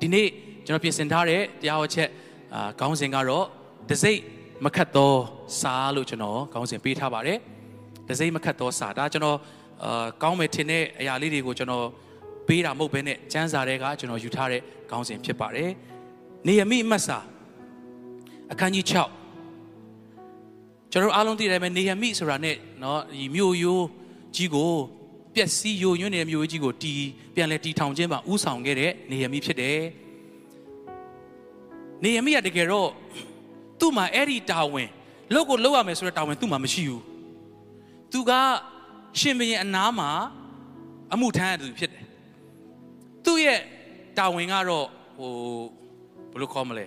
ဒီနေ့ကျွန်တော်ပြင်ဆင်ထားတဲ့တရားဟောချက်အာခေါင်းစဉ်ကတော့တစိမ့်မခတ်သောစာလို့ကျွန်တော်ခေါင်းစဉ်ပေးထားပါတယ်တစိမ့်မခတ်သောစာဒါကျွန်တော်အာကောင်းမယ်ထင်တဲ့အရာလေးတွေကိုကျွန်တော်ပေးတာမဟုတ်ဘဲနဲ့စံစာတွေကကျွန်တော်ယူထားတဲ့ခေါင်းစဉ်ဖြစ်ပါတယ်နေရမိအမတ်စာအခန်းကြီး6ကျွန်တော်အားလုံးသိတယ်ပဲနေရမိဆိုတာနဲ့เนาะဒီမြို့ရိုးကြီးကို ပျက်စီးယိုညွန့်နေတဲ့မြို့ကြီးကိုတီပြန်လဲတီထောင်ခြင်းပါဥဆောင်ခဲ့တဲ့နေရမိဖြစ်တယ်နေရမိကတကယ်တော့သူ့မှာအဲ့ဒီတာဝန်လောက်ကိုလောက်ရမယ်ဆိုတဲ့တာဝန်သူ့မှာမရှိဘူးသူကရှင်ဘရင်အနားမှာအမှုထမ်းရသူဖြစ်တယ်သူ့ရဲ့တာဝန်ကတော့ဟိုဘယ်လိုခေါ်မလဲ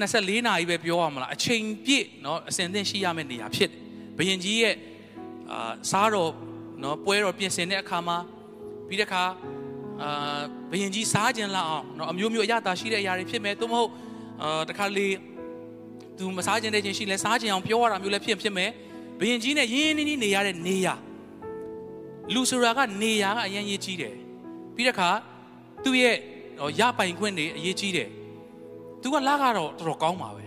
24နာရီပဲပြောရမလားအချိန်ပြည့်เนาะအစဉ်သင့်ရှိရမယ့်နေရာဖြစ်တယ်ဘယင်ကြီးရဲ့အာစားတော် နော်ပွဲတော်ပြင်ဆင်တဲ့အခါမှာပြီးတဲ့အခါအာဘယင်ကြီးစားခြင်းလောက်အောင်နော်အမျိုးမျိုးအရသာရှိတဲ့အရာတွေဖြစ်မယ်သို့မဟုတ်အာတခါလေသူမစားခြင်းတဲ့ခြင်းရှိလဲစားခြင်းအောင်ပြောရတာမျိုးလည်းဖြစ်ဖြစ်မယ်ဘယင်ကြီးနဲ့ရင်းရင်းနှီးနှီးနေရတဲ့နေရာလူဆိုတာကနေရာကအရင်ရေးကြီးတယ်ပြီးတဲ့အခါသူ့ရဲ့ရပိုင်ခွင့်တွေအရေးကြီးတယ်သူကလာကတော့တော်တော်ကောင်းပါပဲ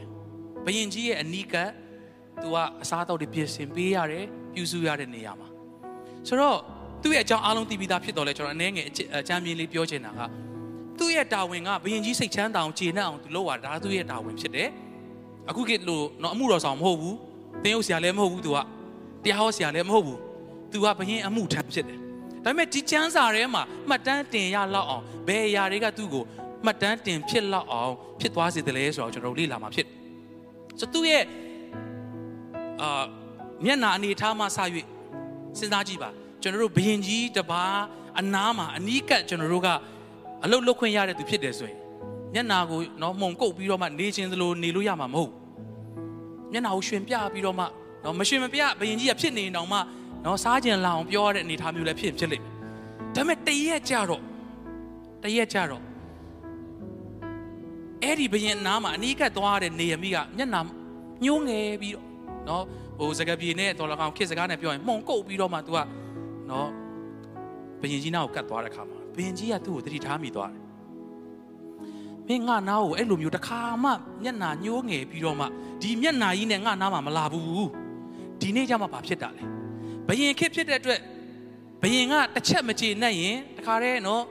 ဘယင်ကြီးရဲ့အနီးကပ်သူကအစားအသောက်တွေပြင်ဆင်ပေးရတယ်ပြုစုရတဲ့နေရာမှာ ဆိုတော့သူ့ရဲ့အကြောင်းအားလုံးသိပြီးသားဖြစ်တော့လဲကျွန်တော်အနေငယ်အချမ်းမြင်လေးပြောချင်တာကသူ့ရဲ့တာဝန်ကဘယင်ကြီးစိတ်ချမ်းသာအောင်ခြေနှက်အောင်သူလုပ်ရတာဒါသူ့ရဲ့တာဝန်ဖြစ်တယ်အခုခေတ်လို့တော့အမှုတော်ဆောင်မဟုတ်ဘူးသင်ရုပ်ဆရာလည်းမဟုတ်ဘူးသူကတရားဟောဆရာလည်းမဟုတ်ဘူးသူကဘယင်အမှုထမ်းဖြစ်တယ်ဒါပေမဲ့ဒီကျမ်းစာထဲမှာမှတ်တမ်းတင်ရလောက်အောင်ဘယ်အရာတွေကသူ့ကိုမှတ်တမ်းတင်ဖြစ်လောက်အောင်ဖြစ်သွားစေတယ်လဲဆိုတော့ကျွန်တော်လေ့လာမှာဖြစ်ဆိုသူ့ရဲ့အာမျက်နာအနေထားမှစ၍ စဉ်းစားကြည့်ပါကျွန်တော်တို့ဘယင်ကြီးတပါးအနားမှာအနီးကပ်ကျွန်တော်တို့ကအလုတ်လုတ်ခွင့်ရတဲ့သူဖြစ်တယ်ဆိုရင်မျက်နာကိုနော်မှုန်ကုတ်ပြီးတော့မှနေခြင်းသလိုနေလို့ရမှာမဟုတ်မျက်နာကိုရွှင်ပြပြီးတော့မှနော်မရွှင်မပြဘယင်ကြီးကဖြစ်နေအောင်မှနော်စားခြင်းလာအောင်ပြောရတဲ့အနေထားမျိုးလည်းဖြစ်ဖြစ်လိမ့်မယ်ဒါပေမဲ့တရက်ကြတော့တရက်ကြတော့အဲ့ဒီဘယင်နားမှာအနီးကပ်သွားတဲ့နေရမိကမျက်နာညှိုးငယ်ပြီးတော့နော် ဟိုစကားပြေနဲ့တော်လကောင်ခစ်စကားနဲ့ပြောရင်မှုန်ကုတ်ပြီးတော့မှ तू ကနော်ဘယင်ကြီးနားကိုကတ်သွားတဲ့ခါမှာဘယင်ကြီးကသူ့ကိုတတိထားမိသွားတယ်မင်းငါနားကိုအဲ့လိုမျိုးတစ်ခါမှမျက်နာညှိုးငယ်ပြီးတော့မှဒီမျက်နာကြီးနဲ့ငါနားမှာမလာဘူးဒီနေ့ကျမှဘာဖြစ်တာလဲဘယင်ခစ်ဖြစ်တဲ့အတွက်ဘယင်ကတစ်ချက်မကြေနဲ့ရင်တခါတည်းနော်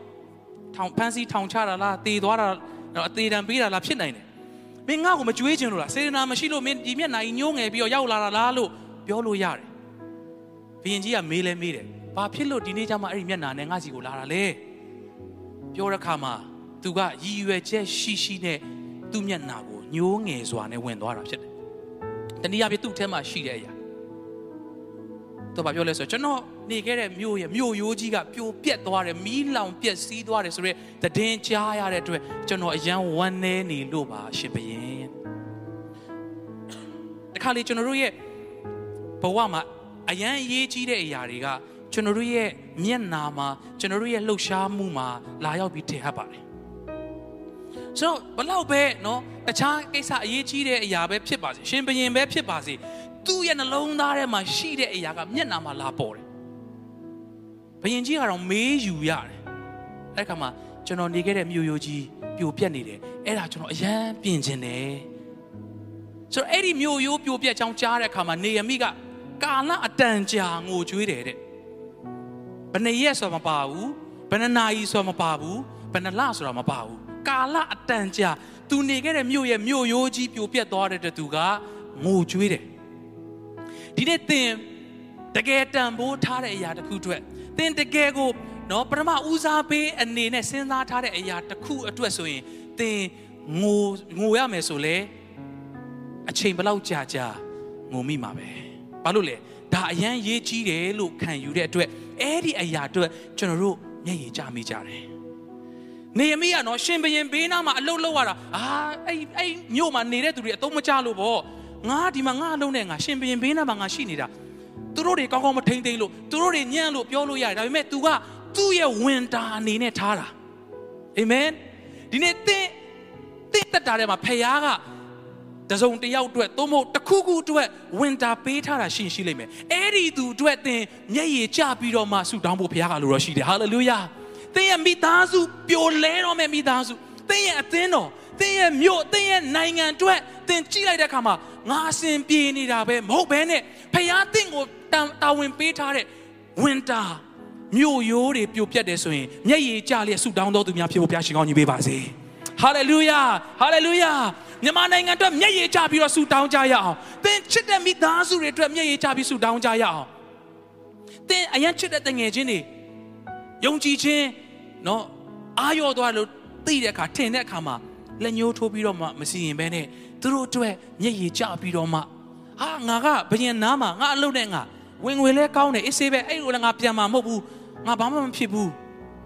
ထောင်ဖန်းစီထောင်ချတာလားတေသွားတာနော်အသေးတံပေးတာလားဖြစ်နိုင်တယ် မင်းငါ့ကိုမကြွေးချင်လို့လားစေတနာမရှိလို့မင်းဒီမျက်နှာကြီးညှိုးငယ်ပြီးတော့ရောက်လာတာလားလို့ပြောလို့ရတယ်ဘုရင်ကြီးကမေးလဲမေးတယ်ဘာဖြစ်လို့ဒီနေ့ကျမှအဲ့ဒီမျက်နှာနဲ့ငါ့စီကိုလာတာလဲပြောတဲ့ခါမှာသူကရည်ရွယ်ချက်ရှိရှိနဲ့သူ့မျက်နှာကိုညှိုးငယ်စွာနဲ့ဝင်သွားတာဖြစ်တယ်တနည်းအားဖြင့်သူ့ထဲမှာရှိတဲ့အရာ တော့ဘာပြောလဲဆိုတော့ကျွန်တော်နေခဲ့တဲ့မြို့ရဲ့မြို့ရိုးကြီးကပြိုပြက်သွားတယ်မီးလောင်ပြက်စီးသွားတယ်ဆိုတော့တည်င်းကြားရတဲ့အတွက်ကျွန်တော်အယံဝမ်းနေနေလို့ပါရှင်ဘရင်တခါလေကျွန်တော်တို့ရဲ့ဘဝမှာအယံအရေးကြီးတဲ့အရာတွေကကျွန်တော်တို့ရဲ့မျက်နာမှာကျွန်တော်တို့ရဲ့လှုပ်ရှားမှုမှာလာရောက်ပြီးထင်ဟပ်ပါတယ်ဆိုတော့ဘလောက်ပဲเนาะတခြားကိစ္စအရေးကြီးတဲ့အရာပဲဖြစ်ပါစေရှင်ဘရင်ပဲဖြစ်ပါစေ သူ့ရဲ့နှလုံးသားထဲမှာရှိတဲ့အရာကမျက်နာမှာလာပေါ်တယ်ဘယင်ကြီးကတော့မေးယူရတယ်အဲ့ခါမှာကျွန်တော်နေခဲ့တဲ့မြို့ရိုးကြီးပြိုပြက်နေတယ်အဲ့ဒါကျွန်တော်အရန်ပြင်ကျင်တယ်ဆိုတော့အဲ့ဒီမြို့ရိုးပြိုပြက်ချောင်းကြားတဲ့အခါမှာနေယမိကကာလအတန်ကြာငိုကြွေးတယ်တဲ့ဘယ်နှရက်ဆိုမပါဘူးဘယ်နှနာရီဆိုမပါဘူးဘယ်နှလဆိုတာမပါဘူးကာလအတန်ကြာသူနေခဲ့တဲ့မြို့ရဲ့မြို့ရိုးကြီးပြိုပြက်သွားတဲ့တူကငိုကြွေးတယ် ဒီနေ့သင်တကယ်တန်ဖိုးထားတဲ့အရာတစ်ခုအတွက်သင်တကယ်ကိုနော်ပထမဦးစားပေးအနေနဲ့စဉ်းစားထားတဲ့အရာတစ်ခုအတွက်ဆိုရင်သင်ငိုငိုရမယ်ဆိုလဲအချိန်ဘလောက်ကြာကြာငိုမိမှာပဲဘာလို့လဲဒါအရန်ရေးကြီးတယ်လို့ခံယူတဲ့အတွက်အဲ့ဒီအရာအတွက်ကျွန်တော်တို့မျက်ရည်ကျမိကြတယ်နေရမိကနော်ရှင်ဘရင်ဘေးနားမှာအလုတ်လောက်ရတာအာအဲ့အဲ့မြို့မှာနေတဲ့သူတွေအတုံးမကြလို့ပေါ့ ငါဒီမှာငါအလုံးနဲ့ငါရှင်ဘရင်ဘေးနားမှာငါရှိနေတာသူတို့တွေကောင်းကောင်းမထိန်သိမ်းလို့သူတို့တွေညံ့လို့ပြောလို့ရတယ်ဒါပေမဲ့ तू ကသူ့ရဲ့ဝင်တာအနေနဲ့ထားတာအာမင်ဒီနေ့သင်သင်တက်တာထဲမှာဖခင်ကတစုံတယောက်အတွက်သို့မဟုတ်တစ်ခုခုအတွက်ဝင်တာပေးထားတာရှိရှိလိမ့်မယ်အဲ့ဒီသူအတွက်သင်မျက်ရည်ကျပြီးတော့မှဆုတောင်းဖို့ဖခင်ကလိုတော့ရှိတယ်ဟာလေလုယာသင်ရဲ့မိသားစုပျော်လဲတော့မဲ့မိသားစုသင်ရဲ့အသင်းတော်သင်ရဲ့မြို့သင်ရဲ့နိုင်ငံအတွက် သင်ကြည့်လိုက်တဲ့အခါမှာငါအစဉ်ပြေနေတာပဲမဟုတ်ဘဲနဲ့ဖခင်သင်ကိုတာဝန်ပေးထားတဲ့ဝင်တာမြို့ရိုးတွေပြိုပြတ်တယ်ဆိုရင်မျက်ရည်ကျလျက်ဆူတောင်းတော်သူများဖြစ်ဖို့ဘုရားရှင်ကောင်းကြီးပေးပါစေဟာလေလုယာဟာလေလုယာမြန်မာနိုင်ငံအတွက်မျက်ရည်ကျပြီးတော့ဆူတောင်းကြရအောင်သင်ချစ်တဲ့မိသားစုတွေအတွက်မျက်ရည်ကျပြီးဆူတောင်းကြရအောင်သင်အရင်ချစ်တဲ့တငယ်ချင်းတွေယုံကြည်ခြင်းနော်အာရောသွားလို့သိတဲ့အခါထင်တဲ့အခါမှာလက်ညှိုးထိုးပြီးတော့မှမစီရင်ဘဲနဲ့ သူတို့အတွက်မျက်ရည်ကျပြီးတော့မှဟာငါကဘယင်နားမှာငါအလုပ်နဲ့ငါဝင်ငွေလဲကောင်းတယ်အေးဆေးပဲအဲ့လိုလည်းငါပြန်မှာမဟုတ်ဘူးငါဘာမှမဖြစ်ဘူး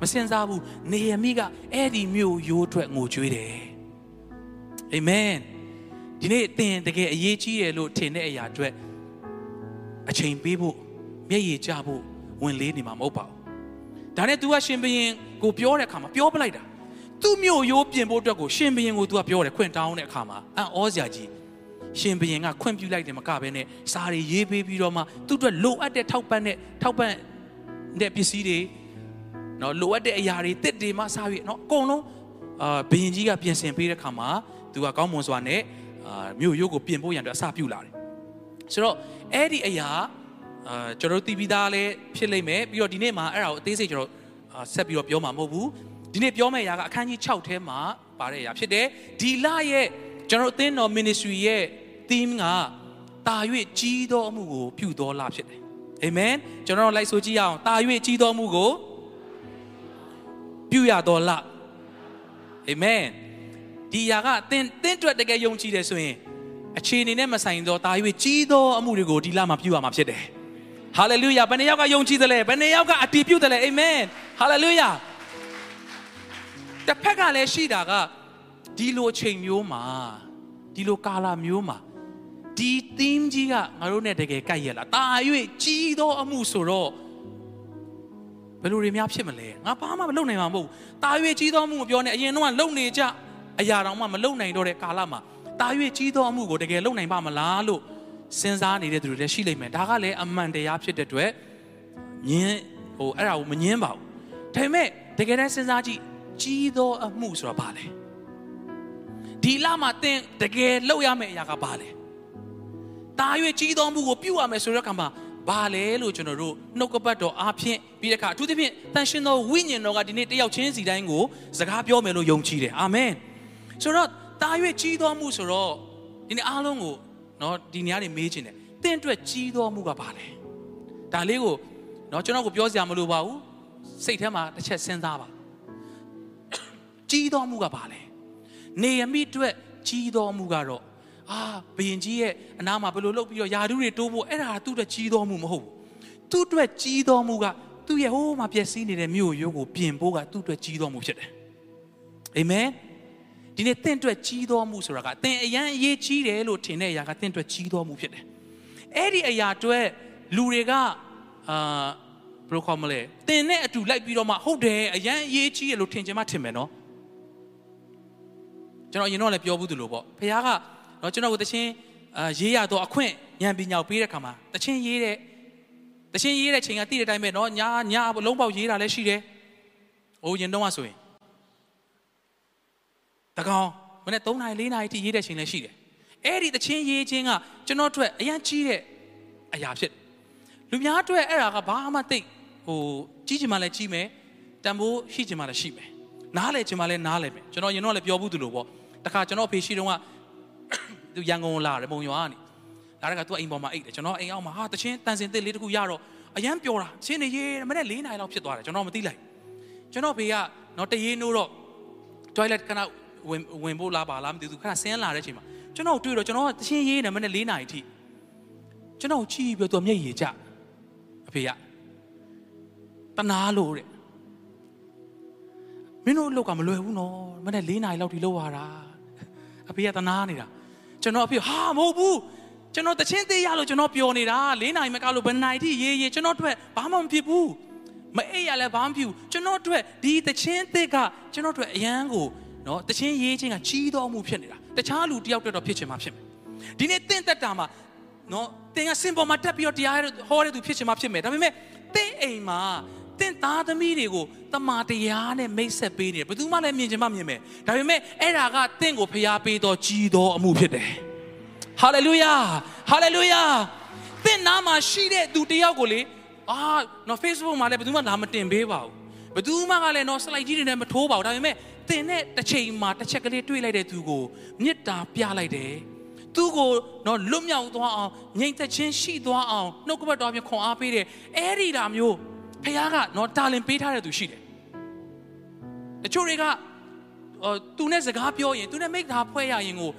မစင်စားဘူးနေရမိကအဲ့ဒီမျိုးရိုးအတွက်ငိုကြွေးတယ်အာမင်ဒီနေ့သင်တကယ်အရေးကြီးတယ်လို့ထင်တဲ့အရာအတွက်အချိန်ပေးဖို့မျက်ရည်ကျဖို့ဝင်လေးနေမှာမဟုတ်ပါဘူးဒါနဲ့ तू ကရှင်ဘရင်ကိုပြောတဲ့အခါမှာပြောပလိုက်တာ သူ့မျိုးရိုးပြင်ဖို့အတွက်ကိုရှင်ဘရင်ကို तू ကပြောတယ်ခွင့်တောင်းတဲ့အခါမှာအံ့ဩစရာကြီးရှင်ဘရင်ကခွင့်ပြုလိုက်တယ်မကဘဲနဲ့စာတွေရေးပေးပြီးတော့မှသူ့အတွက်လိုအပ်တဲ့ထောက်ပံ့တဲ့ထောက်ပံ့တဲ့ပစ္စည်းတွေနော်လိုအပ်တဲ့အရာတွေတစ်တွေမှစားပြီးနော်အကုန်လုံးအာဘရင်ကြီးကပြင်ဆင်ပေးတဲ့ခါမှာသူကကောင်းမွန်စွာနဲ့အာမြို့ရိုးကိုပြင်ဖို့ရန်အတွက်အစပြုလာတယ်ဆိုတော့အဲ့ဒီအရာအာကျွန်တော်တို့တည်ပြီးသားလည်းဖြစ်လိမ့်မယ်ပြီးတော့ဒီနေ့မှာအဲ့ဒါကိုအသေးစိတ်ကျွန်တော်ဆက်ပြီးတော့ပြောမှာမဟုတ်ဘူး ဒီနေ့ပြောမယ့်အရာကအခန်းကြီး6ထဲမှာပါတဲ့အရာဖြစ်တယ်ဒီလရဲ့ကျွန်တော်အသင်းတော် ministry ရဲ့ theme ကတာ၍ကြီးသောအမှုကိုပြုတော်လာဖြစ်တယ်အာမင်ကျွန်တော်လိုက်ဆိုကြည့်ရအောင်တာ၍ကြီးသောအမှုကိုပြုရတော်လာအာမင်ဒီအရာကသင်သင်အတွက်တကယ်ယုံကြည်တယ်ဆိုရင်အခြေအနေနဲ့မဆိုင်တော့တာ၍ကြီးသောအမှုတွေကိုဒီလမှာပြုရမှာဖြစ်တယ်ဟာလေလုယာဘယ်နှယောက်ကယုံကြည်တယ်လဲဘယ်နှယောက်ကအတည်ပြုတယ်လဲအာမင်ဟာလေလုယာ တစ်ဖက်ကလည်းရှိတာကဒီလိုချိန်မျိုးမှာဒီလိုကာလမျိုးမှာဒီ theme ကြီးကငါတို့နဲ့တကယ်ကိုက်ရလားတာ၍ကြီးသောအမှုဆိုတော့ဘယ်လိုတွေများဖြစ်မလဲငါဘာမှမလုပ်နိုင်မှာမဟုတ်တာ၍ကြီးသောအမှုမပြောနဲ့အရင်တော့လုံနေကြအရာတော်မှမလုံနိုင်တော့တဲ့ကာလမှာတာ၍ကြီးသောအမှုကိုတကယ်လုံနိုင်ပါမလားလို့စဉ်းစားနေတဲ့သူတွေလည်းရှိလိမ့်မယ်ဒါကလည်းအမှန်တရားဖြစ်တဲ့အတွက်ညင်းဟိုအဲ့ဒါကိုမညင်းပါဘူးဒါပေမဲ့တကယ်တမ်းစဉ်းစားကြည့် ကြီးသောအမှုဆိုတာဘာလဲဒီလမှာသင်တကယ်လုပ်ရမယ့်အရာကဘာလဲတာ၍ကြီးသောမှုကိုပြုရမယ်ဆိုတဲ့အခါမှာဘာလဲလို့ကျွန်တော်တို့နှုတ်ကပတ်တော်အားဖြင့်ပြီးတဲ့အခါအထူးသဖြင့်တန်ရှင်သောဝိညာဉ်တော်ကဒီနေ့တယောက်ချင်းစီတိုင်းကိုစကားပြောမယ်လို့ယုံကြည်တယ်အာမင်ဆိုတော့တာ၍ကြီးသောမှုဆိုတော့ဒီနေ့အားလုံးကိုနော်ဒီနေရာတွေမေးခြင်းတယ်သင်အတွက်ကြီးသောမှုကဘာလဲဒါလေးကိုနော်ကျွန်တော်ကိုပြောစရာမလိုပါဘူးစိတ်ထဲမှာတစ်ချက်စဉ်းစားပါ ကြီးသောမှုကဘာလဲနေရမိအတွက်ကြီးသောမှုကတော့အာဘယင်ကြီးရဲ့အနားမှာဘယ်လိုလုပ်ပြီးတော့ယာဒူးတွေတိုးဖို့အဲ့ဒါသူ့အတွက်ကြီးသောမှုမဟုတ်ဘူးသူ့အတွက်ကြီးသောမှုကသူ့ရဲ့ဟိုးမှာပျက်စီးနေတဲ့မြို့ရိုးကိုပြင်ဖို့ကသူ့အတွက်ကြီးသောမှုဖြစ်တယ်အာမင်ဒီနေ့တင့်အတွက်ကြီးသောမှုဆိုတာကသင်အရန်အရေးကြီးတယ်လို့ထင်တဲ့အရာကတင့်အတွက်ကြီးသောမှုဖြစ်တယ်အဲ့ဒီအရာအတွက်လူတွေကအာဘယ်လိုခေါ်မလဲသင်နဲ့အတူလိုက်ပြီးတော့မှဟုတ်တယ်အရန်အရေးကြီးတယ်လို့ထင်ချင်မှထင်မယ်နော် ကျွန်တော်အရင်တော့လည်းပြောဘူးသူလို့ပေါ့ဖခင်ကနော်ကျွန်တော်ကိုတခြင်းအာရေးရတော့အခွင့်ဉာဏ်ပညာပေးတဲ့ခါမှာတခြင်းရေးတဲ့တခြင်းရေးတဲ့ချိန်ကတိတဲ့အတိုင်းပဲနော်ညာညာလုံးပေါက်ရေးတာလည်းရှိတယ်။အိုးရင်တော့မှဆိုရင်တကောင်မနေ့3နာရီ4နာရီတိရေးတဲ့ချိန်လည်းရှိတယ်။အဲ့ဒီတခြင်းရေးခြင်းကကျွန်တော်အတွက်အရန်ကြီးတဲ့အရာဖြစ်တယ်။လူများအတွက်အဲ့ဒါကဘာမှသိဟိုကြီးချင်မှလည်းကြီးမယ်တန်ဖိုးရှိချင်မှလည်းရှိမယ်။နားလဲချင်မှလည်းနားလဲမယ်။ကျွန်တော်ရင်တော့လည်းပြောဘူးသူလို့ပေါ့။ တခါကျွန်တော်ဖေရှိတုန်းကသူရန်ကုန်လာတယ်မုံရွာကနေလာတဲ့ကသူအိမ်ပေါ်မှာအိတ်တယ်ကျွန်တော်အိမ်အောက်မှာဟာတချင်းတန်စင်တစ်လေးတခုရတော့အရန်ပျော်တာချင်းနေရေးမနေ့၄နာရီလောက်ဖြစ်သွားတယ်ကျွန်တော်မသိလိုက်ကျွန်တော်ဖေကတော့တရေးနိုးတော့ toilet ခဏဝင်ဝင်ဖို့လာပါလားမသိဘူးခဏဆင်းလာတဲ့အချိန်မှာကျွန်တော်တွေ့တော့ကျွန်တော်တချင်းရေးနေမနေ့၄နာရီထိကျွန်တော်ချီးပြီးတော့မျက်ရည်ကျအဖေကတနာလို့တဲ့မင်းတို့လောက်ကမလွယ်ဘူးနော်မနေ့၄နာရီလောက်ထိလောက်ရတာ အဖေကတနာနေတာကျွန်တော်အဖေဟာမဟုတ်ဘူးကျွန်တော်တချင်းသေးရလို့ကျွန်တော်ပျော်နေတာ၄နိုင်မကလို့ဘယ်နိုင်ထိရေးရေးကျွန်တော်တို့ဘာမှမဖြစ်ဘူးမအိပ်ရလဲဘာမှမဖြစ်ဘူးကျွန်တော်တို့ဒီတချင်းသေးကကျွန်တော်တို့အရန်ကိုနော်တချင်းရေးခြင်းကကြီးတော်မှုဖြစ်နေတာတခြားလူတယောက်တည်းတော့ဖြစ်ချင်မှာဖြစ်မယ်ဒီနေ့တင့်တက်တာမှာနော်တင်ကစင်ပေါ်မှာတက်ပြီးတော့တရားဟောတဲ့သူဖြစ်ချင်မှာဖြစ်မယ်ဒါပေမဲ့တင့်အိမ်မှာ တင့်သားသမီးတွေကိုတမာတရားနဲ့မိတ်ဆက်ပေးနေတယ်ဘယ်သူမှလည်းမြင်ချင်မှမြင်မယ်ဒါပေမဲ့အဲ့ဒါကတင့်ကိုဖျားပေးတော့ကြီးသောအမှုဖြစ်တယ်ဟာလေလုယာဟာလေလုယာတင့်နားမှာရှိတဲ့သူတယောက်ကိုလေအာနော် Facebook မှာလည်းဘယ်သူမှလာမတင်ပေးပါဘူးဘယ်သူမှကလည်းနော် slide ကြီးတွေနဲ့မထိုးပါဘူးဒါပေမဲ့တင်တဲ့တစ်ချိန်မှာတစ်ချက်ကလေးတွေးလိုက်တဲ့သူကိုမေတ္တာပြလိုက်တယ်သူ့ကိုတော့လွတ်မြောက်သွားအောင်ငြိမ်သက်ခြင်းရှိသွားအောင်နှုတ်ကပတ်တော်ပြင်ခွန်အားပေးတယ်အဲ့ဒီတာမျိုး ဖခင်ကတော့တာလင်ပေးထားတဲ့သူရှိတယ်တချို့တွေကဟိုသူနဲ့စကားပြောရင်သူနဲ့မိတ်တာဖွဲ့ရရင်ကို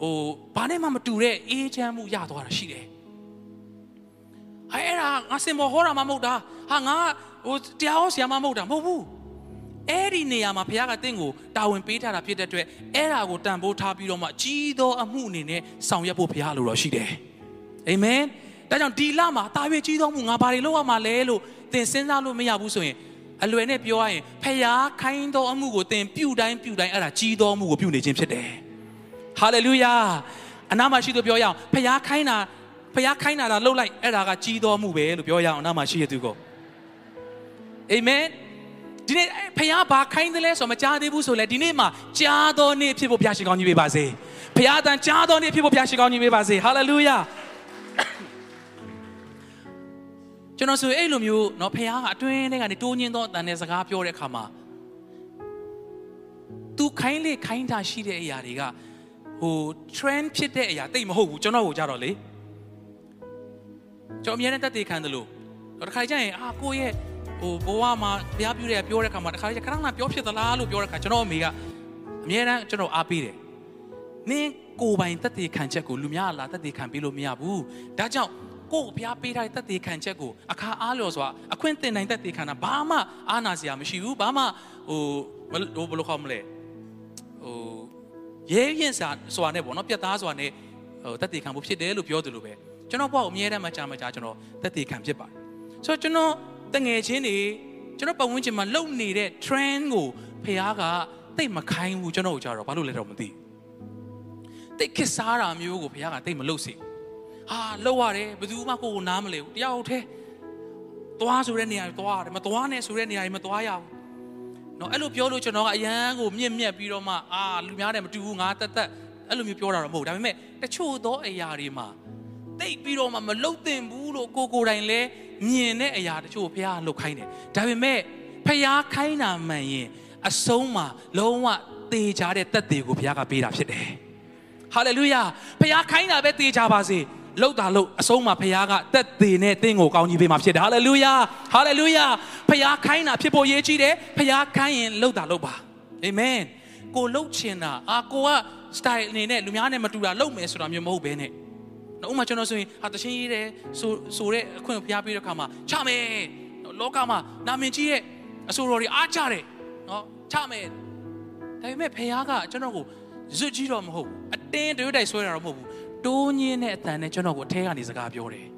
ဟိုဘာနဲ့မှမတူတဲ့အေးချမ်းမှုရသွားတာရှိတယ်အဲ့ဒါငါစင်မောဟောတာမှမဟုတ်တာဟာငါဟိုတရားဟောဆရာမမဟုတ်တာမဟုတ်ဘူးအဲ့ဒီနေရာမှာဘုရားကတင့်ကိုတာဝန်ပေးထားတာဖြစ်တဲ့အတွက်အဲ့ဒါကိုတန်ဖိုးထားပြီးတော့မှကြီးသောအမှုအနေနဲ့ဆောင်ရွက်ဖို့ဘုရားလိုတော့ရှိတယ်အာမင်ဒါကြောင့်ဒီလမှာတာရွေကြီးသောမှုငါဘာတွေလုပ်ရမှာလဲလို့ သင်စဉ်းစားလို့မရဘူးဆိုရင်အလွယ်နဲ့ပြောရရင်ဖျားခိုင်းသောအမှုကိုသင်ပြုတိုင်းပြုတိုင်းအဲ့ဒါကြီးသောအမှုကိုပြုနေခြင်းဖြစ်တယ်ဟာလေလုယာအနာမရှိသူပြောရအောင်ဖျားခိုင်းတာဖျားခိုင်းတာလှုပ်လိုက်အဲ့ဒါကကြီးသောမှုပဲလို့ပြောရအောင်အနာမရှိရသူကိုအာမင်ဒီနေ့ဖခင်ဘာခိုင်းတယ်လဲဆိုမကြားသေးဘူးဆိုလဲဒီနေ့မှာကြားတော်နေ့ဖြစ်ဖို့ဘုရားရှိခိုးကြီးပေးပါစေဖခင်တန်ကြားတော်နေ့ဖြစ်ဖို့ဘုရားရှိခိုးကြီးပေးပါစေဟာလေလုယာ ကျွန်တော်ဆိုအဲ့လိုမျိုးเนาะဖခင်ကအတွင်းထဲကနေတိုးညင်းသောအတန်နဲ့စကားပြောတဲ့အခါမှာသူခိုင်းလေခိုင်းတာရှိတဲ့အရာတွေကဟို trend ဖြစ်တဲ့အရာတိတ်မဟုတ်ဘူးကျွန်တော်ကိုကြတော့လေကျွန်တော်အများနဲ့တက်တည်ခံတယ်လို့တော့တစ်ခါကျရင်အာကိုရဲ့ဟိုဘဝမှာဘုရားပြုတဲ့ပြောတဲ့ခါမှာတခါကျခဏခဏပြောဖြစ်သလားလို့ပြောတဲ့ခါကျွန်တော်အမေကအများတန်းကျွန်တော်အားပေးတယ်နင်းကိုပိုင်တက်တည်ခံချက်ကိုလူများလာတက်တည်ခံပေးလို့မရဘူးဒါကြောင့် ကို့ဘုရားပေးထားတဲ့တက်တည်ခံချက်ကိုအခါအားလျော်စွာအခွင့်တင်နိုင်တက်တည်ခံတာဘာမှအားနာစရာမရှိဘူးဘာမှဟိုဟိုဘယ်လိုခေါ်မလဲဟိုရဲရင်စာစွာနဲ့ပေါ့နော်ပြတ်သားစွာနဲ့ဟိုတက်တည်ခံဖို့ဖြစ်တယ်လို့ပြောတယ်လို့ပဲကျွန်တော်ပေါ့အမြဲတမ်းမှကြာမှကြာကျွန်တော်တက်တည်ခံဖြစ်ပါတယ်ဆိုတော့ကျွန်တော်တငယ်ချင်းတွေကျွန်တော်ပတ်ဝန်းကျင်မှာလုံနေတဲ့ trend ကိုဖះကတိတ်မခိုင်းဘူးကျွန်တော်တို့ကြတော့ဘာလို့လဲတော့မသိတိတ်ခစ်စားတာမျိုးကိုဖះကတိတ်မလုပ်စေ ဟာလောက်ရတယ်ဘယ်သူမှကိုယ်ကိုနားမလဲဘူးတယောက်တည်းသွားဆိုတဲ့နေရာသွားရတယ်မသွားနဲ့ဆိုတဲ့နေရာကြီးမသွားရဘူးနော်အဲ့လိုပြောလို့ကျွန်တော်ကအရန်ကိုမြင့်မြတ်ပြီးတော့မှအာလူများတယ်မတူဘူးငါတက်တက်အဲ့လိုမျိုးပြောတာတော့မဟုတ်ဒါပေမဲ့တချို့သောအရာတွေမှာတိတ်ပြီးတော့မှမလုတ်တင်ဘူးလို့ကိုကိုတိုင်လဲမြင်တဲ့အရာတချို့ဘုရားလှုပ်ခိုင်းတယ်ဒါပေမဲ့ဘုရားခိုင်းတာမှန်ရင်အဆုံးမှာလုံးဝတေချာတဲ့တက်တွေကိုဘုရားကပေးတာဖြစ်တယ်ဟာလေလုယာဘုရားခိုင်းတာပဲတေချာပါစေ လှုပ်တာလှုပ်အဆုံးမှာဘုရားကတက်သေးနဲ့တင့်ကိုကောင်းကြီးပေးမှာဖြစ်တယ်ဟာလေလုယာဟာလေလုယာဘုရားခိုင်းတာဖြစ်ဖို့ရေးကြီးတယ်ဘုရားခိုင်းရင်လှုပ်တာလှုပ်ပါအာမင်ကိုလှုပ်ချင်တာအာကိုက style အနေနဲ့လူများနဲ့မတူတာလှုပ်မယ်ဆိုတာမျိုးမဟုတ်ဘဲနဲ့ဥပမာကျွန်တော်ဆိုရင်ဟာတချင်းရေးတယ်ဆိုဆိုတဲ့အခွင့်ကိုဖျားပေးတဲ့ခါမှာချမယ်လောကမှာနာမည်ကြီးရဲ့အဆိုတော်တွေအားကြတယ်နော်ချမယ်ဒါပေမဲ့ဖះကကျွန်တော်ကိုဇွတ်ကြီးတော့မဟုတ်ဘူးအတင်းတွေးတိုက်ဆွဲတာတော့မဟုတ်ဘူး တိုးညင်းတဲ့အတန်နဲ့ကျွန်တော်ကိုအထဲကနေစကားပြောတယ်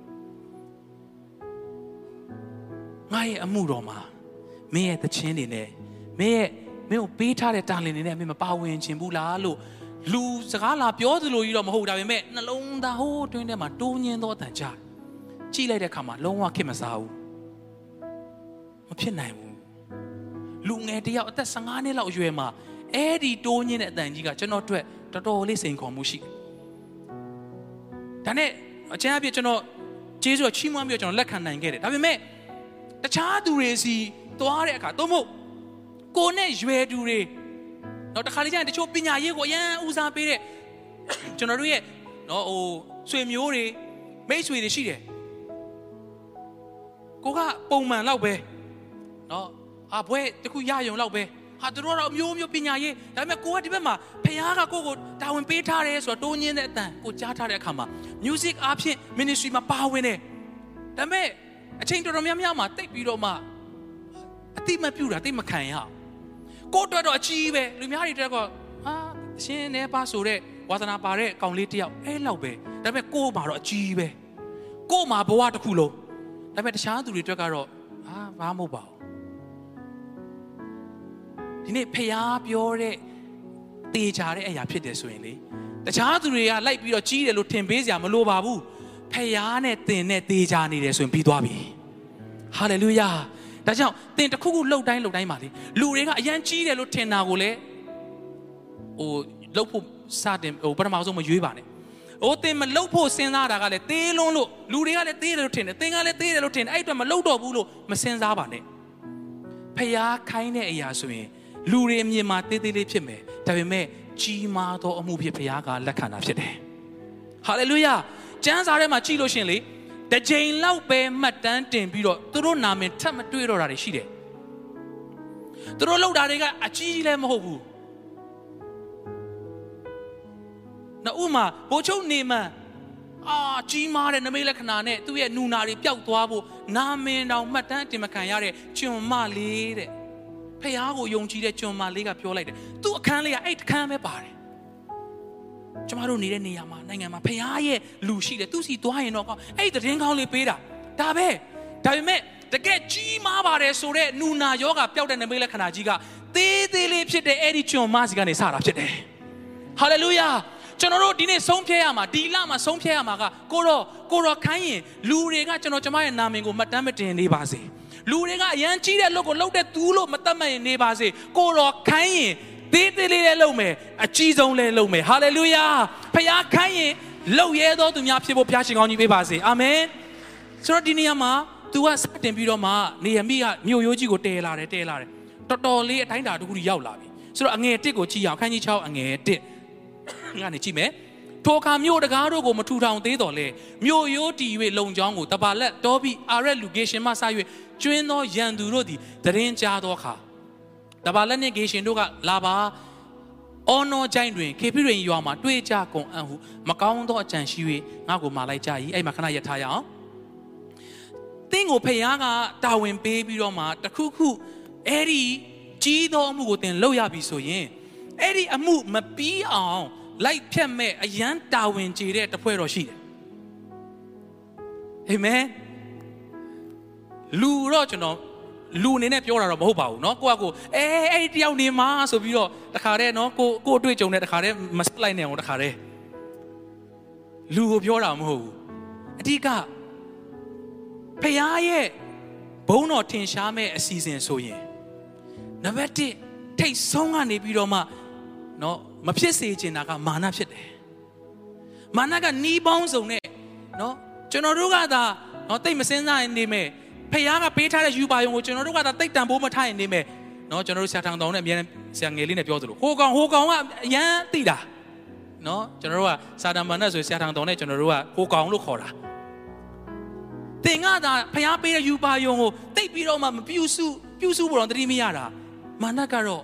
ငါရဲ့အမှုတော်မှာမင်းရဲ့တခြင်းတွေနဲ့မင်းရဲ့မင်းကိုပေးထားတဲ့တာလင်တွေနဲ့မင်းမပါဝင်ခြင်းဘူးလားလို့လူစကားလာပြောသလိုကြီးတော့မဟုတ်ဒါပေမဲ့နှလုံးသားဟိုးအတွင်းထဲမှာတိုးညင်းသောအတန်ကြားကြည့်လိုက်တဲ့အခါမှာလုံးဝခက်မစားဘူးမဖြစ်နိုင်ဘူးလူငယ်တယောက်အသက်15နှစ်လောက်အရွယ်မှာအဲ့ဒီတိုးညင်းတဲ့အတန်ကြီးကကျွန်တော်အတွက်တော်တော်လေးစိန်ခေါ်မှုရှိတယ် ဒါနဲ့အကျဉ်းအပြည့်ကျွန်တော်ကျေးဇူးချီးမွမ်းပြီးတော့ကျွန်တော်လက်ခံနိုင်ခဲ့တယ်ဒါပေမဲ့တခြားသူတွေစီသွားတဲ့အခါသို့မဟုတ်ကိုနဲ့ရွယ်သူတွေနော်တခါလေကျရင်တချို့ပညာရေးကိုအရန်ဦးစားပေးတဲ့ကျွန်တော်တို့ရဲ့နော်ဟိုဆွေမျိုးတွေမိတ်ဆွေတွေရှိတယ်ကိုကပုံမှန်လောက်ပဲနော်အာဘွဲတခုရယုံလောက်ပဲ ဟာတို့တော့အမျိုးမျိုးပညာရေးဒါပေမဲ့ကိုကဒီဘက်မှာဖခင်ကကိုကိုတာဝန်ပေးထားတယ်ဆိုတော့တိုးညင်းတဲ့အတန်ကိုကြားထားတဲ့အခါမှာ music အားဖြင့် ministry မှာပါဝင်တယ်ဒါပေမဲ့အချိန်တော်တော်များများမှာတိတ်ပြီးတော့မှအတိမပြူတာတိတ်မခံရအောင်ကိုအတွက်တော့အကြီးပဲလူများတွေတက်တော့ဟာအရှင်နေပါဆိုတဲ့ဝါသနာပါတဲ့ကောင်လေးတယောက်အဲ့လောက်ပဲဒါပေမဲ့ကို့မှာတော့အကြီးပဲကို့မှာဘဝတစ်ခုလုံးဒါပေမဲ့တခြားသူတွေအတွက်ကတော့ဟာဘာမဟုတ်ပါဘူး ဒီနေ့ဖျားပြောတဲ့တေချာတဲ့အရာဖြစ်တယ်ဆိုရင်လေတခြားသူတွေကလိုက်ပြီးတော့ကြီးတယ်လို့ထင်ပေးစရာမလိုပါဘူးဖျားနဲ့တင်နဲ့တေချာနေတယ်ဆိုရင်ပြီးသွားပြီဟာလေလုယာဒဒါကြောင့်သင်တစ်ခုခုလှုပ်တိုင်းလှုပ်တိုင်းပါလေလူတွေကအရန်ကြီးတယ်လို့ထင်တာကိုလေဟိုလှုပ်ဖို့စတင်ဟိုပထမဆုံးမရွေးပါနဲ့။အိုးတင်မလှုပ်ဖို့စဉ်းစားတာကလည်းသေးလွန်းလို့လူတွေကလည်းသေးတယ်လို့ထင်တယ်။သင်ကလည်းသေးတယ်လို့ထင်တယ်။အဲ့အတွက်မလှုပ်တော့ဘူးလို့မစဉ်းစားပါနဲ့။ဖျားခိုင်းတဲ့အရာဆိုရင် လူတွေအမြင်မှာသေးသေးလေးဖြစ်မယ်။ဒါပေမဲ့ကြီးမားသောအမှုဖြစ်ဖျားကလက်ခံတာဖြစ်တယ်။ဟာလေလုယာ။ကျမ်းစာထဲမှာကြည့်လို့ရှင်လေတစ်ချိန်လောက်ပဲမှတ်တမ်းတင်ပြီးတော့သူတို့နာမည်ထပ်မတွေ့တော့တာတွေရှိတယ်။သူတို့လှုပ်တာတွေကအကြီးကြီးလည်းမဟုတ်ဘူး။နော်ဥမာဘိုးချုပ်နေမန်အာကြီးမားတဲ့နမိတ်လက္ခဏာနဲ့သူ့ရဲ့နူနာတွေပျောက်သွားဖို့နာမင်တောင်မှတ်တမ်းတင်မခံရတဲ့ကျွန်မလေးတဲ့ ဖះကိုယုံကြည်တဲ့ကျွန်မလေးကပြောလိုက်တယ်သူ့အခန်းလေးကအဲ့အခန်းပဲပါတယ်ကျမတို့နေတဲ့နေရာမှာနိုင်ငံမှာဖះရဲ့လူရှိတယ်သူစီသွားရင်တော့အဲ့တည်င်းကောင်းလေးပေးတာဒါပဲဒါပေမဲ့တကယ်ကြီးမားပါတယ်ဆိုတော့နူနာယောဂပျောက်တဲ့နမိတ်လက္ခဏာကြီးကသေးသေးလေးဖြစ်တဲ့အဲ့ဒီကျွန်မစီကနေစတာဖြစ်တယ်ဟာလေလုယာကျွန်တော်တို့ဒီနေ့ဆုံးဖြတ်ရမှာဒီလမှာဆုံးဖြတ်ရမှာကကိုတော့ကိုတော့ခိုင်းရင်လူတွေကကျွန်တော်ကျမရဲ့နာမည်ကိုမှတ်တမ်းမတင်နေပါစေ လူတွေကအရန်ကြီးတဲ့လုပ်ကိုလုပ်တဲ့သူလို့မတတ်မှတ်ရင်နေပါစေကိုတော့ခိုင်းရင်သေးသေးလေးလေးလုပ်မယ်အကြီးဆုံးလေးလုပ်မယ်ဟာလေလုယာဖခင်ခိုင်းရင်လုပ်ရဲသောသူများဖြစ်ဖို့ဖခင်ရှင်ကောင်းကြီးပေးပါစေအာမင်ဆိုတော့ဒီနေ့မှာ तू ကစတင်ပြီးတော့မှနေရမိကမြို့ရိုးကြီးကိုတဲလာတယ်တဲလာတယ်တော်တော်လေးအတိုင်းတာတခုကြီးရောက်လာပြီဆိုတော့အငယ်တစ်ကိုကြည့်အောင်ခန်းကြီး6အငယ်တစ်ကနေကြည့်မယ်ထိုအခါမြို့တကားတို့ကိုမထူထောင်သေးတော်လဲမြို့ရိုးတီ၍လုံချောင်းကိုတပါလက်တောပြီးအာရက်လူဂေရှင်မှစ၍ ကျွင်းသောရန်သူတို့သည်တရင်ကြားသောအခါတပါလက်နှင့်ဂေရှင်တို့ကလာပါအော်နော်ကြိုင်းတွင်ခေဖိရင်ရွာမှာတွေ့ကြကုန်အံ့ဟုမကောင်းသောအကြံရှိ၍ငါ့ကိုမာလိုက်ကြ၏အဲ့မှာခဏရထားရအောင်တင်းကိုဖျားကတာဝန်ပေးပြီးတော့မှတခုခုအဲ့ဒီကြီးသောအမှုကိုတင်လုပ်ရပြီဆိုရင်အဲ့ဒီအမှုမပြီးအောင် လိုက်ဖြတ်မဲ့အယမ်းတာဝန်ကျေတဲ့တဖွဲ့တော်ရှိတယ်အာမင် လူတော့ကျွန်တော်လူအနေနဲ့ပြောတာတော့မဟုတ်ပါဘူးเนาะကိုကကိုအဲအဲ့ဒီတယောက်နေမှာဆိုပြီးတော့တခါတည်းเนาะကိုကိုတွေ့ကြုံတဲ့တခါတည်းမစလိုက်နဲ့အောင်တခါတည်းလူကိုပြောတာမဟုတ်ဘူးအဓိကဖခင်ရဲ့ဘုန်းတော်ထင်ရှားမဲ့အစီအစဉ်ဆိုရင်နံပါတ်1ထိတ်ဆုံးကနေပြီးတော့မှเนาะမဖြစ်စေချင်တာကမာနဖြစ်တယ်မာနကနီးပေါင်းစုံနဲ့เนาะကျွန်တော်တို့ကသာเนาะတိတ်မစင်းစားရင်နေမယ် ဖခင်ကပေးထားတဲ့ယူပါယုံကိုကျွန်တော်တို့ကသာတိတ်တန်ဖို့မထားရင်နေမယ်နော်ကျွန်တော်တို့ဆရာထောင်တောင်နဲ့အများနဲ့ဆရာငယ်လေးနဲ့ပြောသလိုဟိုကောင်ဟိုကောင်ကအရန်တိတာနော်ကျွန်တော်တို့ကစာတန်မန်နဲ့ဆိုဆရာထောင်တောင်နဲ့ကျွန်တော်တို့ကဟိုကောင်လို့ခေါ်တာသင်ကသာဖျားပေးတဲ့ယူပါယုံကိုတိတ်ပြီးတော့မှမပြူစုပြူစုဘောတော့တတိမရတာမာနကတော့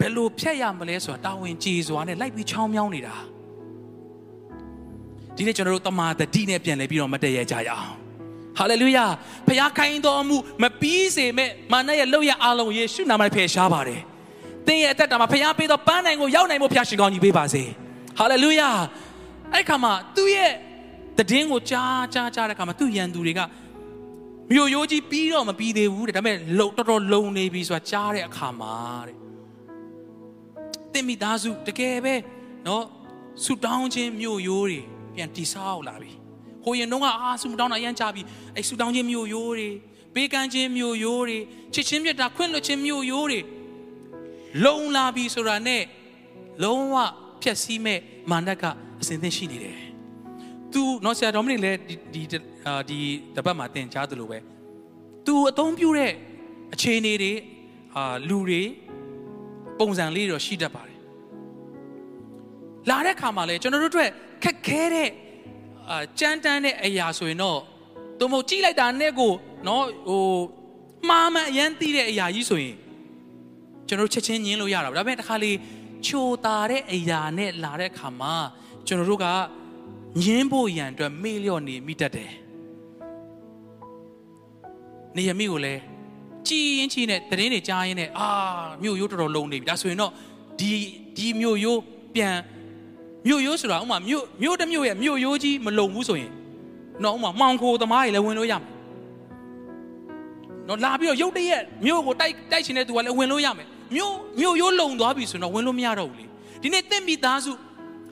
ဘယ်လိုဖြတ်ရမလဲဆိုတာတာဝန်ကြေစွာနဲ့လိုက်ပြီးချောင်းမြောင်းနေတာဒီနေ့ကျွန်တော်တို့တမာတတိနဲ့ပြန်လဲပြီးတော့မတည့်ရကြရအောင် ဟာလေလုယာဖခင်ခိုင်းတော်မူမပြီးစေမဲ့မာနရဲ့လောက်ရအားလုံးယေရှုနာမနဲ့ဖယ်ရှားပါတယ်သင်ရဲ့အသက်တာမှာဖခင်ပေးသောပန်းနိုင်ကိုရောက်နိုင်ဖို့ဖခင်ရှင်ကောင်းကြီးပေးပါစေဟာလေလုယာအဲ့ခါမှာသူ့ရဲ့တည်င်းကိုကြားကြားကြားတဲ့ခါမှာသူ့ရန်သူတွေကမြို့ရိုးကြီးပြီးတော့မပြီးသေးဘူးတဲ့ဒါပေမဲ့လုံတော်တော်လုံနေပြီဆိုတာကြားတဲ့အခါမှာတဲ့င့်မိသားစုတကယ်ပဲเนาะဆူတောင်းခြင်းမြို့ရိုးတွေပြန်တိဆောက်လာပြီ ဟိုရင်တော့ကအာဆူတောင်းတာအရန်ကြပြီအဲဆူတောင်းခြင်းမြို့ရိုးတွေပေးကမ်းခြင်းမြို့ရိုးတွေချစ်ချင်းမြတ်တာခွင့်လွှတ်ခြင်းမြို့ရိုးတွေလုံလာပြီဆိုတာနဲ့လုံးဝဖြက်စီးမဲ့မာနကအစဉ်သင့်ရှိနေတယ်သူနော်ဆရာတော်မင်းလည်းဒီဒီဒီတပတ်မှာတင်ကြားသလိုပဲသူအသုံးပြုတဲ့အခြေအနေတွေအာလူတွေပုံစံလေးတော့ရှိတတ်ပါတယ်လာတဲ့ခါမှာလဲကျွန်တော်တို့အတွက်ခက်ခဲတဲ့ အာကြမ်းတမ်းတဲ့အရာဆိုရင်တော့သူမဟုတ်ကြည့်လိုက်တာနဲ့ကိုနော်ဟိုမှားမှန်အရန်သိတဲ့အရာကြီးဆိုရင်ကျွန်တော်တို့ချက်ချင်းညင်းလို့ရတာဒါပေမဲ့တစ်ခါလေချိုတာတဲ့အရာနဲ့လာတဲ့ခါမှာကျွန်တော်တို့ကညင်းဖို့ရန်အတွက်မေ့လျော့နေမိတတ်တယ်နေရမိကိုလည်းကြည်ရင်ကြည်နဲ့တရင်တွေကြားရင်နဲ့အာမြို့ရိုးတော်တော်လုံနေပြီဒါဆိုရင်တော့ဒီဒီမြို့ရိုးပြန် မြို့ရိုးဆိုတာဥမာမြို့မြို့တစ်မြို့ရဲ့မြို့ရိုးကြီးမလုံဘူးဆိုရင်တော့ဥမာမှောင်ခိုသမားတွေလည်းဝင်လို့ရမယ်နော်လာပြီးတော့ရုတ်တရက်မြို့ကိုတိုက်တိုက်ချင်တဲ့သူကလည်းဝင်လို့ရမယ်မြို့မြို့ရိုးလုံသွားပြီဆိုတော့ဝင်လို့မရတော့ဘူးလေဒီနေ့တင့်မိသားစု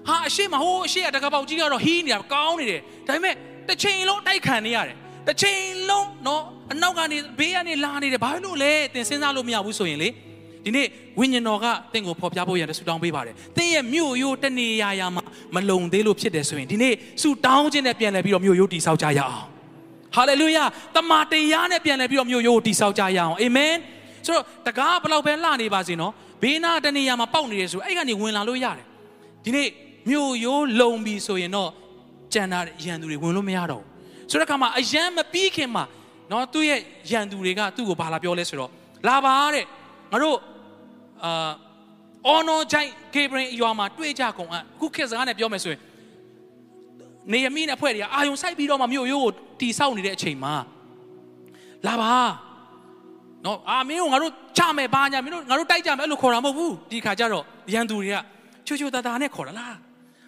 ဟာအရှိမဟိုးအရှိကတကပေါက်ကြီးကတော့ဟီးနေတာကောင်းနေတယ်ဒါပေမဲ့တစ်ချိန်လုံးတိုက်ခံနေရတယ်တစ်ချိန်လုံးနော်အနောက်ကနေဘေးကနေလာနေတယ်ဘာလို့လဲသင်စဉ်းစားလို့မရဘူးဆိုရင်လေ ဒီနေ့ဝိညာဉ်တော်ကသင်ကိုဖော်ပြဖို့ရန်ဆူတောင်းပေးပါတယ်သင်ရဲ့မြို့ရိုးတနေရာရာမှာမလုံသေးလို့ဖြစ်တယ်ဆိုရင်ဒီနေ့ဆူတောင်းခြင်းနဲ့ပြန်လည်ပြီးတော့မြို့ရိုးတည်ဆောက်ကြရအောင်ဟာလေလုယာတမန်တရားနဲ့ပြန်လည်ပြီးတော့မြို့ရိုးကိုတည်ဆောက်ကြရအောင်အာမင်ဆိုတော့တကားဘလောက်ပဲလှနေပါစေနော်ဘေးနာတနေရာမှာပေါက်နေတယ်ဆိုအဲ့ကနေဝင်လာလို့ရတယ်ဒီနေ့မြို့ရိုးလုံပြီဆိုရင်တော့ကြံတာရန်သူတွေဝင်လို့မရတော့ဘူးဆိုတဲ့အခါမှာအရန်မပြီးခင်မှာနော်သူ့ရဲ့ရန်သူတွေကသူ့ကိုဘာလာပြောလဲဆိုတော့လာပါတဲ့ငါတို့ အာအော်နော်ဂျိုင်ဂေဘရင်ရွာမှာတွေ့ကြကုန်အခုခေတ်စကားနဲ့ပြောမယ်ဆိုရင်နေရမီနဲ့အဖွဲ့တွေကအာယုံဆိုင်ပြီးတော့မှမြို့ရိုးကိုတီဆောက်နေတဲ့အချိန်မှာလာပါနော်အာမင်းတို့ငါတို့ချမယ်ဘာညာမင်းတို့ငါတို့တိုက်ကြမယ်အဲ့လိုခေါ်တာမဟုတ်ဘူးဒီခါကျတော့ရန်သူတွေကချွချွတာတာနဲ့ခေါ်တာလား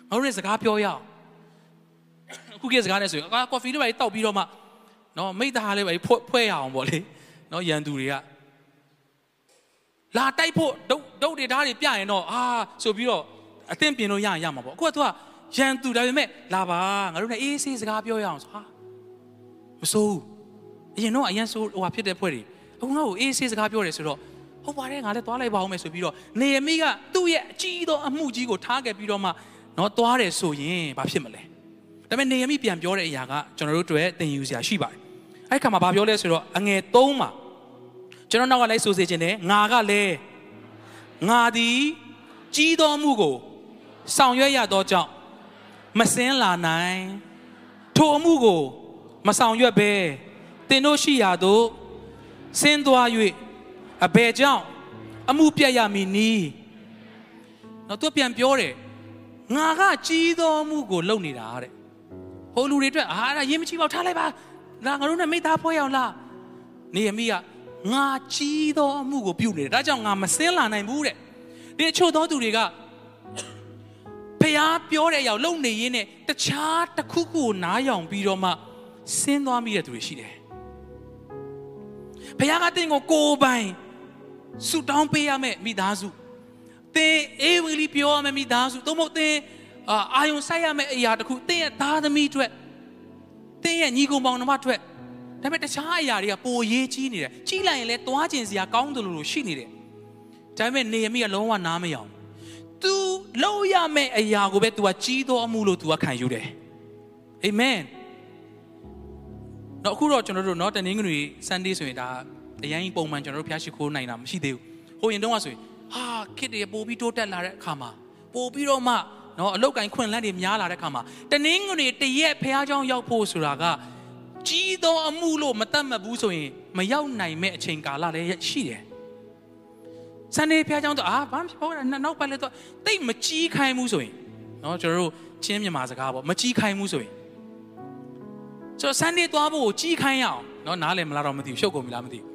ငါတို့လည်းစကားပြောရအောင်အခုခေတ်စကားနဲ့ဆိုရင်အာကော်ဖီလေးပဲတောက်ပြီးတော့မှနော်မိသားလေးပဲဖွဲ့ရအောင်ပေါ့လေနော်ရန်သူတွေက လာတိုက်ဖို့ဒုတ်ဒုတ်တွေဓာတ်တွေပြရင်တော့အာဆိုပြီးတော့အသင့်ပြင်လို့ရရင်ရမှာပေါ့အခုကသူကရန်သူဒါပေမဲ့လာပါငါတို့လည်းအေးဆေးစကားပြောရအောင်ဆိုဟာမစိုးဘူးအရင်တော့အရင်ဆိုးဟိုဟာဖြစ်တဲ့ဖွဲ့တွေအခုငါ့ကိုအေးဆေးစကားပြောတယ်ဆိုတော့ဟုတ်ပါတယ်ငါလည်းသွားလိုက်ပါအောင်မယ်ဆိုပြီးတော့နေရမိကသူ့ရဲ့အကြီးသောအမှုကြီးကိုထားခဲ့ပြီးတော့မှတော့သွားတယ်ဆိုရင်ဘာဖြစ်မလဲဒါပေမဲ့နေရမိပြန်ပြောတဲ့အရာကကျွန်တော်တို့တွေ့သင်ယူစရာရှိပါတယ်အဲ့ခါမှာဘာပြောလဲဆိုတော့အငယ်၃မှာ ကျွန်တော်နောက်ကလိုက်ဆိုစေခြင်းနဲ့ငါကလည်းငါသည်ကြီးသောမှုကိုဆောင်ရွက်ရသောကြောင့်မစင်းလာနိုင်ထိုအမှုကိုမဆောင်ရွက်ဘဲသင်တို့ရှိရာသို့ဆင်းသွား၍အဘယ်ကြောင့်အမှုပြတ်ရမည်နီးတော့သူပြန်ပြောတယ်ငါကကြီးသောမှုကိုလုပ်နေတာတဲ့ဟိုလူတွေအတွက်အာအဲ့ဒါရေးမချီပါထားလိုက်ပါလာငါတို့နဲ့မိသားဖွဲ့ရအောင်လားနေရမိက ငါကြီးသောအမှုကိုပြုနေတယ်ဒါကြောင့်ငါမစင်းလာနိုင်ဘူးတဲ့ဒီအချို့သောသူတွေကဖះပြောတဲ့အရာလုံနေရင်းနဲ့တခြားတစ်ခုခုကိုနားယောင်ပြီးတော့မှဆင်းသွားမိတဲ့သူတွေရှိတယ်ဖះကတင်းကိုကိုပိုင်ဆူတောင်းပေးရမယ်မိသားစုသင်အေးဝီလီပြောရမယ်မိသားစုသို့မဟုတ်သင်အာယုံဆိုင်ရမယ်အရာတစ်ခုသင်ရဲ့သားသမီးအတွက်သင်ရဲ့ညီကောင်ပေါင်းနှမအတွက် ဒါပေမဲ့တခြားအရာတွေကပိုရေးကြီးနေတယ်ကြီးလိုက်ရင်လည်းသွားကျင်စရာကောင်းတယ်လို့ရှိနေတယ်ဒါပေမဲ့နေရမိကလုံးဝနားမရအောင် तू လုံးရမယ့်အရာကိုပဲ तू ကကြီးသောအမှုလို့ तू ကခံယူတယ်အာမင်တော့အခုတော့ကျွန်တော်တို့เนาะတနင်္ဂနွေ Sunday ဆိုရင်ဒါအရင်ပုံမှန်ကျွန်တော်တို့ဖျားရှိခိုးနိုင်တာမရှိသေးဘူးဟိုရင်တုန်းကဆိုရင်ဟာခစ်တွေပို့ပြီးတိုးတက်လာတဲ့အခါမှာပို့ပြီးတော့မှเนาะအလောက်ကင်ခွင့်လန်းတွေများလာတဲ့အခါမှာတနင်္ဂနွေတရက်ဖះเจ้าရောက်ဖို့ဆိုတာက ကြီးသောအမှုလို့မတတ်မှတ်ဘူးဆိုရင်မရောက်နိုင်မဲ့အချိန်ကာလလည်းရှိတယ်။ဆန်နေဖျားကြောင့်တော့အာဘာဖြစ်ပေါ်တာနောက်ပိုင်းလည်းတော့တိတ်မကြီးခိုင်းဘူးဆိုရင်နော်ကျွန်တော်တို့ချင်းမြန်မာစကားပေါ့မကြီးခိုင်းဘူးဆိုရင်ဆိုတော့ဆန်နေသွားဖို့ကြီးခိုင်းရအောင်နော်နားလည်မလားတော့မသိဘူးရှုပ်ကုန်ပြီလားမသိဘူး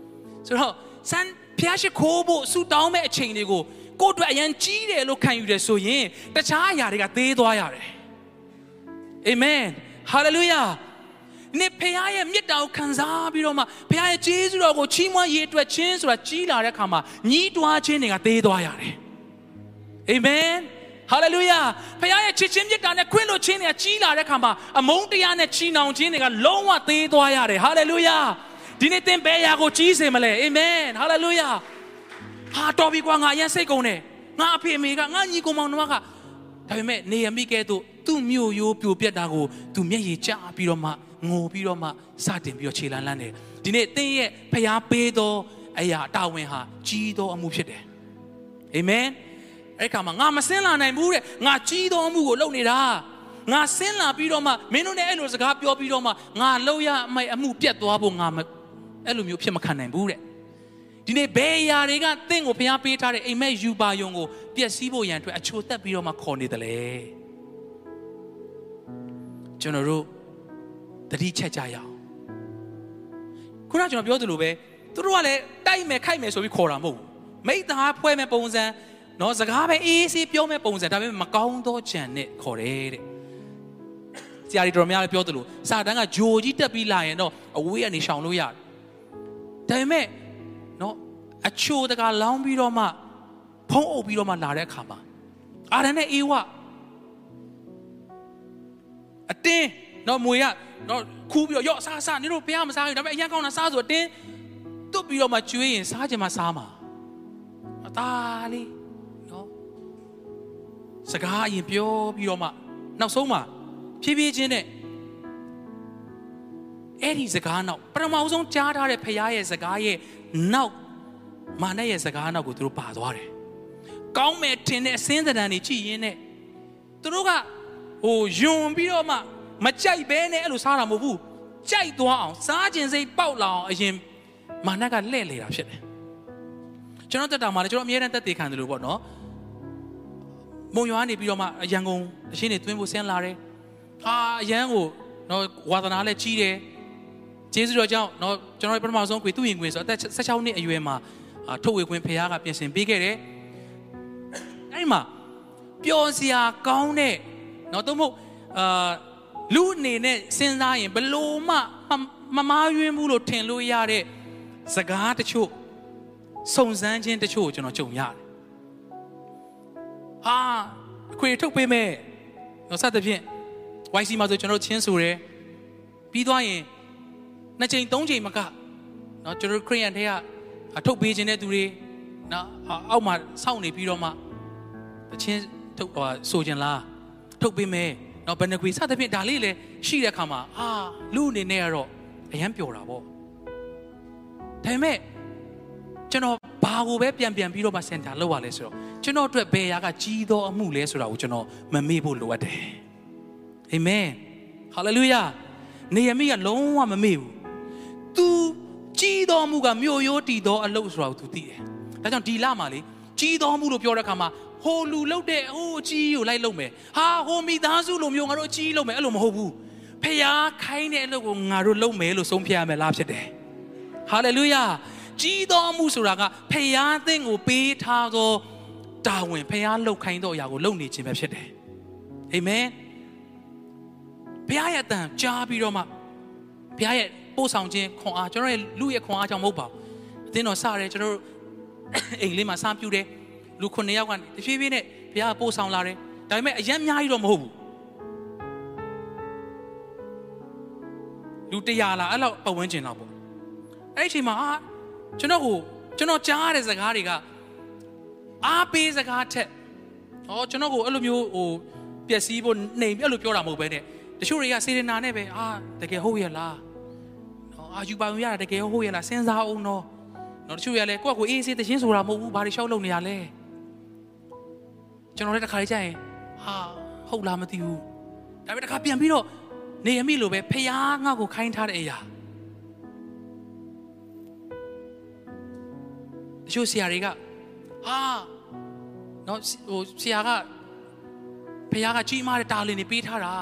ဆိုတော့ဆန်ဖျားရှိခိုးဖို့ဆူတောင်းမဲ့အချိန်တွေကိုကိုယ့်အတွက်အရန်ကြီးတယ်လို့ခံယူတယ်ဆိုရင်တခြားအရာတွေကသေးသွားရတယ်အာမင်ဟာလေလုယာ နေဖခင်ရဲ့မြတ်တာကိုခံစားပြီးတော့မှဖခင်ရဲ့ကျေးဇူးတော်ကိုချီးမွမ်းရေးအတွက်ချင်းဆိုတာကြီးလာတဲ့အခါမှာညီးတွားခြင်းတွေကသေးသွားရတယ်အာမင်ဟာလေလုယာဖခင်ရဲ့ချစ်ချင်းမြတ်တာနဲ့ခွင့်လို့ခြင်းတွေကကြီးလာတဲ့အခါမှာအမုန်းတရားနဲ့ချီနှောင်ခြင်းတွေကလုံးဝသေးသွားရတယ်ဟာလေလုယာဒီနေ့သင်ဘယ်ရာကိုကြီးစေမလဲအာမင်ဟာလေလုယာဟာတော်ပြီကွာငါအရင်စိတ်ကုန်တယ်ငါအဖေအမေကငါညီကောင်မောင်နှမကဒါပေမဲ့နေရမိကဲတို့သူ့မြို့ရိုးပြိုပြက်တာကိုသူမျက်ရည်ကျပြီးတော့မှ ငိုပြီးတော့မှစတင်ပြီးတော့ခြေလန်းလန်းတယ်ဒီနေ့သင်ရဲ့ဖျားပေးသောအရာတာဝန်ဟာကြီးသောအမှုဖြစ်တယ်အာမင်အဲ့ခါမှာငါမစင်းလာနိုင်ဘူးတဲ့ငါကြီးသောအမှုကိုလုပ်နေတာငါဆင်းလာပြီးတော့မှမင်းတို့နဲ့အဲ့လိုစကားပြောပြီးတော့မှငါလောက်ရအမိုက်အမှုပြတ်သွားဖို့ငါအဲ့လိုမျိုးဖြစ်မခံနိုင်ဘူးတဲ့ဒီနေ့ဘယ်အရာတွေကတင့်ကိုဖျားပေးထားတဲ့အိမ်မက်ယူပါယုံကိုပျက်စီးဖို့ရန်အတွက်အချိုတက်ပြီးတော့မှခေါ်နေတယ်လေကျွန်တော်တို့ တတိချက်ကြရအောင်ခုနကျွန်တော်ပြောသလိုပဲသူတို့ကလည်းတိုက်မယ်ခိုက်မယ်ဆိုပြီးခေါ်တာမဟုတ်ဘူးမိသားဖွဲမဲ့ပုံစံနော်စကားပဲအေးဆေးပြောမဲ့ပုံစံဒါပေမဲ့မကောင်းသောကြံနဲ့ခေါ်တယ်တဲ့ဆရာကြီးတော်များလည်းပြောသလိုစာတန်းကဂျိုကြီးတက်ပြီးလာရင်တော့အဝေးကနေရှောင်လို့ရတယ်ဒါပေမဲ့နော်အချိုတကလောင်းပြီးတော့မှဖုံးအုပ်ပြီးတော့မှလာတဲ့အခါမှာအာရန်နဲ့အေဝအတင်း နော်မွေကနော်ခူးပြီးတော့ရော့စားစားနင်တို့ဘုရားမစားဘူးဒါပေမဲ့အရင်ကောင်းတာစားဆိုတော့တင်းတွတ်ပြီးတော့မှကျွေးရင်စားချင်မှစားမှာအသားလေးနော်စကားအရင်ပြောပြီးတော့မှနောက်ဆုံးမှဖြည်းဖြည်းချင်းနဲ့အဲ့ဒီစကားနောက်ပထမဆုံးကြားထားတဲ့ဖခင်ရဲ့စကားရဲ့နောက်မာနရဲ့စကားနောက်ကိုသူတို့ပါသွားတယ်။ကောင်းမဲ့ထင်တဲ့အစင်းသဏ္ဍာန်တွေကြည့်ရင်းနဲ့သူတို့ကဟိုယွန်ပြီးတော့မှ မကြိုက်ဘဲနဲ့အဲ့လိုစားတာမဟုတ်ဘူးကြိုက်သွားအောင်စားခြင်းစိတ်ပေါက်လာအောင်အရင်မာနကလှဲ့လေတာဖြစ်တယ်ကျွန်တော်တက်တာမှာလည်းကျွန်တော်အများအားတက်သေးခံတယ်လို့ပေါ့နော်မုံရွာနေပြီးတော့မှရန်ကုန်အရှင်းနေသွင်းဖို့ဆင်းလာတယ်ဟာအရန်ကိုနော်ဝါသနာလည်းကြီးတယ်ကျေးဇူးတော်ကြောင့်နော်ကျွန်တော်ပထမဆုံးကွေသူ့ရင်ကွင်ဆိုအသက်16နှစ်အရွယ်မှာထုတ်ဝေခွင့်ဖခင်ကပြင်ဆင်ပေးခဲ့တယ်အဲ့ဒီမှာပျော်စရာကောင်းတဲ့နော်သို့မဟုတ်အာ လူအနေနဲ့စဉ်းစားရင်ဘလို့မှမမားယွင်းဘူးလို့ထင်လို့ရတဲ့စကားတချို့စုံစမ်းခြင်းတချို့ကျွန်တော်ကြုံရတယ်။ဟာအခွေထုတ်ပေးမယ်။တော့စသဖြင့် YC မှာဆိုကျွန်တော်ချင်းဆိုတယ်။ပြီးသွားရင်နှစ်ချိန်သုံးချိန်မကနော်ကျွန်တော်ခရိယန်တဲ့ကအထုတ်ပေးခြင်းတဲ့သူတွေနော်အောက်မှာစောင့်နေပြီးတော့မှတချင်းထုတ်ဆိုခြင်းလားထုတ်ပေးမယ်။ နော်ဘဏ္ဍကွေစသဖြင့်ဒါလေးလည်းရှိတဲ့အခါမှာအာလူအနေနဲ့ကတော့အယံပျော်တာပေါ့ဒါပေမဲ့ကျွန်တော်ဘာကိုပဲပြန်ပြန်ပြီးတော့မှစင်တာလောက်ရလဲဆိုတော့ကျွန်တော်အတွက်ဘယ်ရာကကြီးသောအမှုလဲဆိုတာကိုကျွန်တော်မမေ့ဖို့လိုအပ်တယ်အာမင်ဟာလေလုယာနေရမိကလုံးဝမမေ့ဘူး तू ကြီးသောမှုကမြို့ရိုးတည်သောအလုပ်ဆိုတာကို तू သိတယ်ဒါကြောင့်ဒီလမှာလေကြီးသောမှုလို့ပြောတဲ့အခါမှာ ဟိုလူလုတ်တဲ့ဟိုအကြီးကိုလိုက်လုပ်မယ်။ဟာဟိုမိသားစုလိုမျိုးငါတို့အကြီးလုပ်မယ်အဲ့လိုမဟုတ်ဘူး။ဖျားခိုင်းတဲ့အလုပ်ကိုငါတို့လုပ်မယ်လို့ဆုံးဖြတ်ရမယ်လားဖြစ်တယ်။ဟာလေလုယာကြီးတော်မူဆိုတာကဖျားသင်ကိုပေးထားသောတာဝန်ဖျားလှုပ်ခိုင်းသောအရာကိုလုပ်နေခြင်းပဲဖြစ်တယ်။အာမင်။ဘုရားရဲ့တန်ကြားပြီးတော့မှဘုရားရဲ့ပို့ဆောင်ခြင်းခွန်အားကျွန်တော်ရဲ့လူရဲ့ခွန်အားကြောင့်မဟုတ်ပါဘူးအသင်းတော်စရဲကျွန်တော်တို့အိမ်လေးမှာစပြူတယ် လူခုနှစ်ယောက်ကနေတဖြည်းဖြည်းနဲ့ဘုရားပို့ဆောင်လာတယ်ဒါပေမဲ့အရင်အများကြီးတော့မဟုတ်ဘူးလူ100လားအဲ့လောက်ပတ်ဝန်းကျင်လောက်ပေါ့အဲ့ဒီအချိန်မှာအာကျွန်တော်ကိုကျွန်တော်ကြားရတဲ့စကားတွေကအားပေးစကားထက်ဟောကျွန်တော်ကိုအဲ့လိုမျိုးဟိုပျက်စီးဖို့နှိမ်အဲ့လိုပြောတာမဟုတ်ဘဲနဲ့တချို့တွေကစေရနာနဲ့ပဲအာတကယ်ဟုတ်ရဲ့လားအာယူပါုံရတာတကယ်ဟုတ်ရဲ့လားစဉ်းစားအောင်တော့နော်တချို့ရလဲကိုယ့်ကိုအေးအေးတချင်းဆိုတာမဟုတ်ဘူးဘာတွေရှောက်လုပ်နေရလဲ ကျွန်တော်လည်းတစ်ခါလေးကြာရင်ဟာဟုတ်လားမသိဘူးဒါပေမဲ့တစ်ခါပြန်ပြီးတော့နေရမိလို့ပဲဖះငါ့ကိုခိုင်းထားတဲ့အရာတချို့ဆရာတွေကဟာနော်ဟိုဆရာကဖះကကြီးမားတဲ့တာလင်တွေပေးထားတာ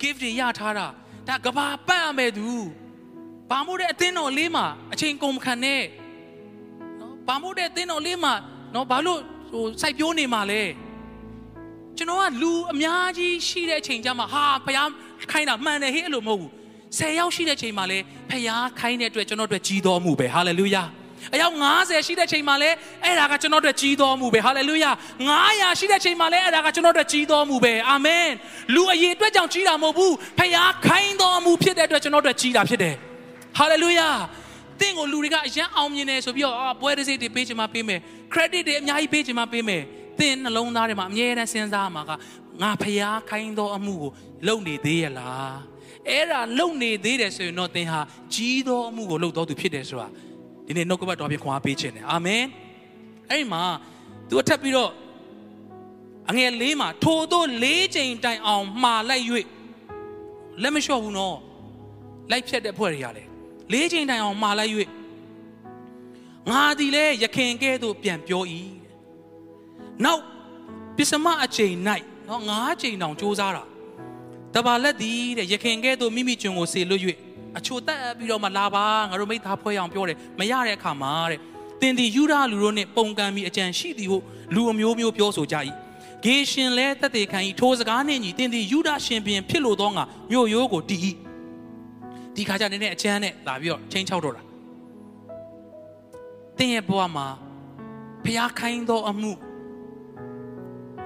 gift တွေရထားတာဒါကဘာပတ်ရမယ်သူဘာမို့တဲ့အသင်းတော်လေးမှာအချိန်ကုန်မခံနဲ့နော်ဘာမို့တဲ့အသင်းတော်လေးမှာနော်ဘာလို့ဟိုစိုက်ပြိုးနေမှာလဲ ကျွန်တော်ကလူအများကြီးရှိတဲ့အချိန်ကျမှဟာဖះခိုင်းတာမှန်တယ်ဟေ့အဲ့လိုမဟုတ်ဘူး10ယောက်ရှိတဲ့ချိန်မှာလဲဖះခိုင်းတဲ့အတွက်ကျွန်တော်တို့ကြီးတော်မူပဲဟာလေလုယာအယောက်90ရှိတဲ့ချိန်မှာလဲအဲ့ဒါကကျွန်တော်တို့ကြီးတော်မူပဲဟာလေလုယာ900ရှိတဲ့ချိန်မှာလဲအဲ့ဒါကကျွန်တော်တို့ကြီးတော်မူပဲအာမင်လူအရေးအတွက်ကြောင့်ကြီးတာမဟုတ်ဘူးဖះခိုင်းတော်မူဖြစ်တဲ့အတွက်ကျွန်တော်တို့ကြီးတာဖြစ်တယ်ဟာလေလုယာတင့်ကိုလူတွေကအရန်အောင်မြင်တယ်ဆိုပြီးတော့အာပွဲတစ်စိတ်တွေပေးချင်မှပေးမယ် credit တွေအများကြီးပေးချင်မှပေးမယ် သင်နှလုံးသားထဲမှာအမြဲတမ်းစဉ်းစားမှာကငါဖျားခိုင်းသောအမှုကိုလုပ်နေသေးရလားအဲ့ဒါလုပ်နေသေးတယ်ဆိုရင်တော့သင်ဟာကြီးသောအမှုကိုလုပ်တော်သူဖြစ်တယ်ဆိုတာဒီနေ့နှုတ်ကပတ်တော်ဖြင့်ခွန်အားပေးခြင်းတယ်အာမင်အဲ့ဒီမှာသူအထပ်ပြီးတော့အငယ်လေးမှာထိုတို့လေးချိန်တိုင်အောင်မှားလိုက်၍လက်မလျှော့ဘူးနော်လိုက်ဖြတ်တဲ့ဖွဲ့တွေရတယ်လေးချိန်တိုင်အောင်မှားလိုက်၍ငါသည်လဲရခင်ကဲ့သို့ပြန်ပြော၏ နောက်ပစ္စမအချိန်၌နော်ငါးချိန်တောင်စူးစမ်းတာတပါလက်သည်တဲ့ရခင်ကဲ့သို့မိမိကျွန်ကိုဆေလွတ်၍အချိုတက်ပြီးတော့မှလာပါငါတို့မိသားဖွဲ့အောင်ပြောတယ်မရတဲ့အခါမှာတဲ့တင်ဒီယူဒလူတို့နဲ့ပုံကံပြီးအကြံရှိသည်ဟုလူအမျိုးမျိုးပြောဆိုကြ၏ဂေရှင်လဲတက်တေခံ၏ထိုစကားနှင့်ညီတင်ဒီယူဒရှင်ပြင်ဖြစ်လို့သောငါမြို့ရိုးကိုတည်၏ဒီခါကျနေတဲ့အချမ်းနဲ့လာပြီးတော့ချင်းချောက်တော့တာတင်းရဲ့ဘဝမှာဖျားခိုင်းသောအမှု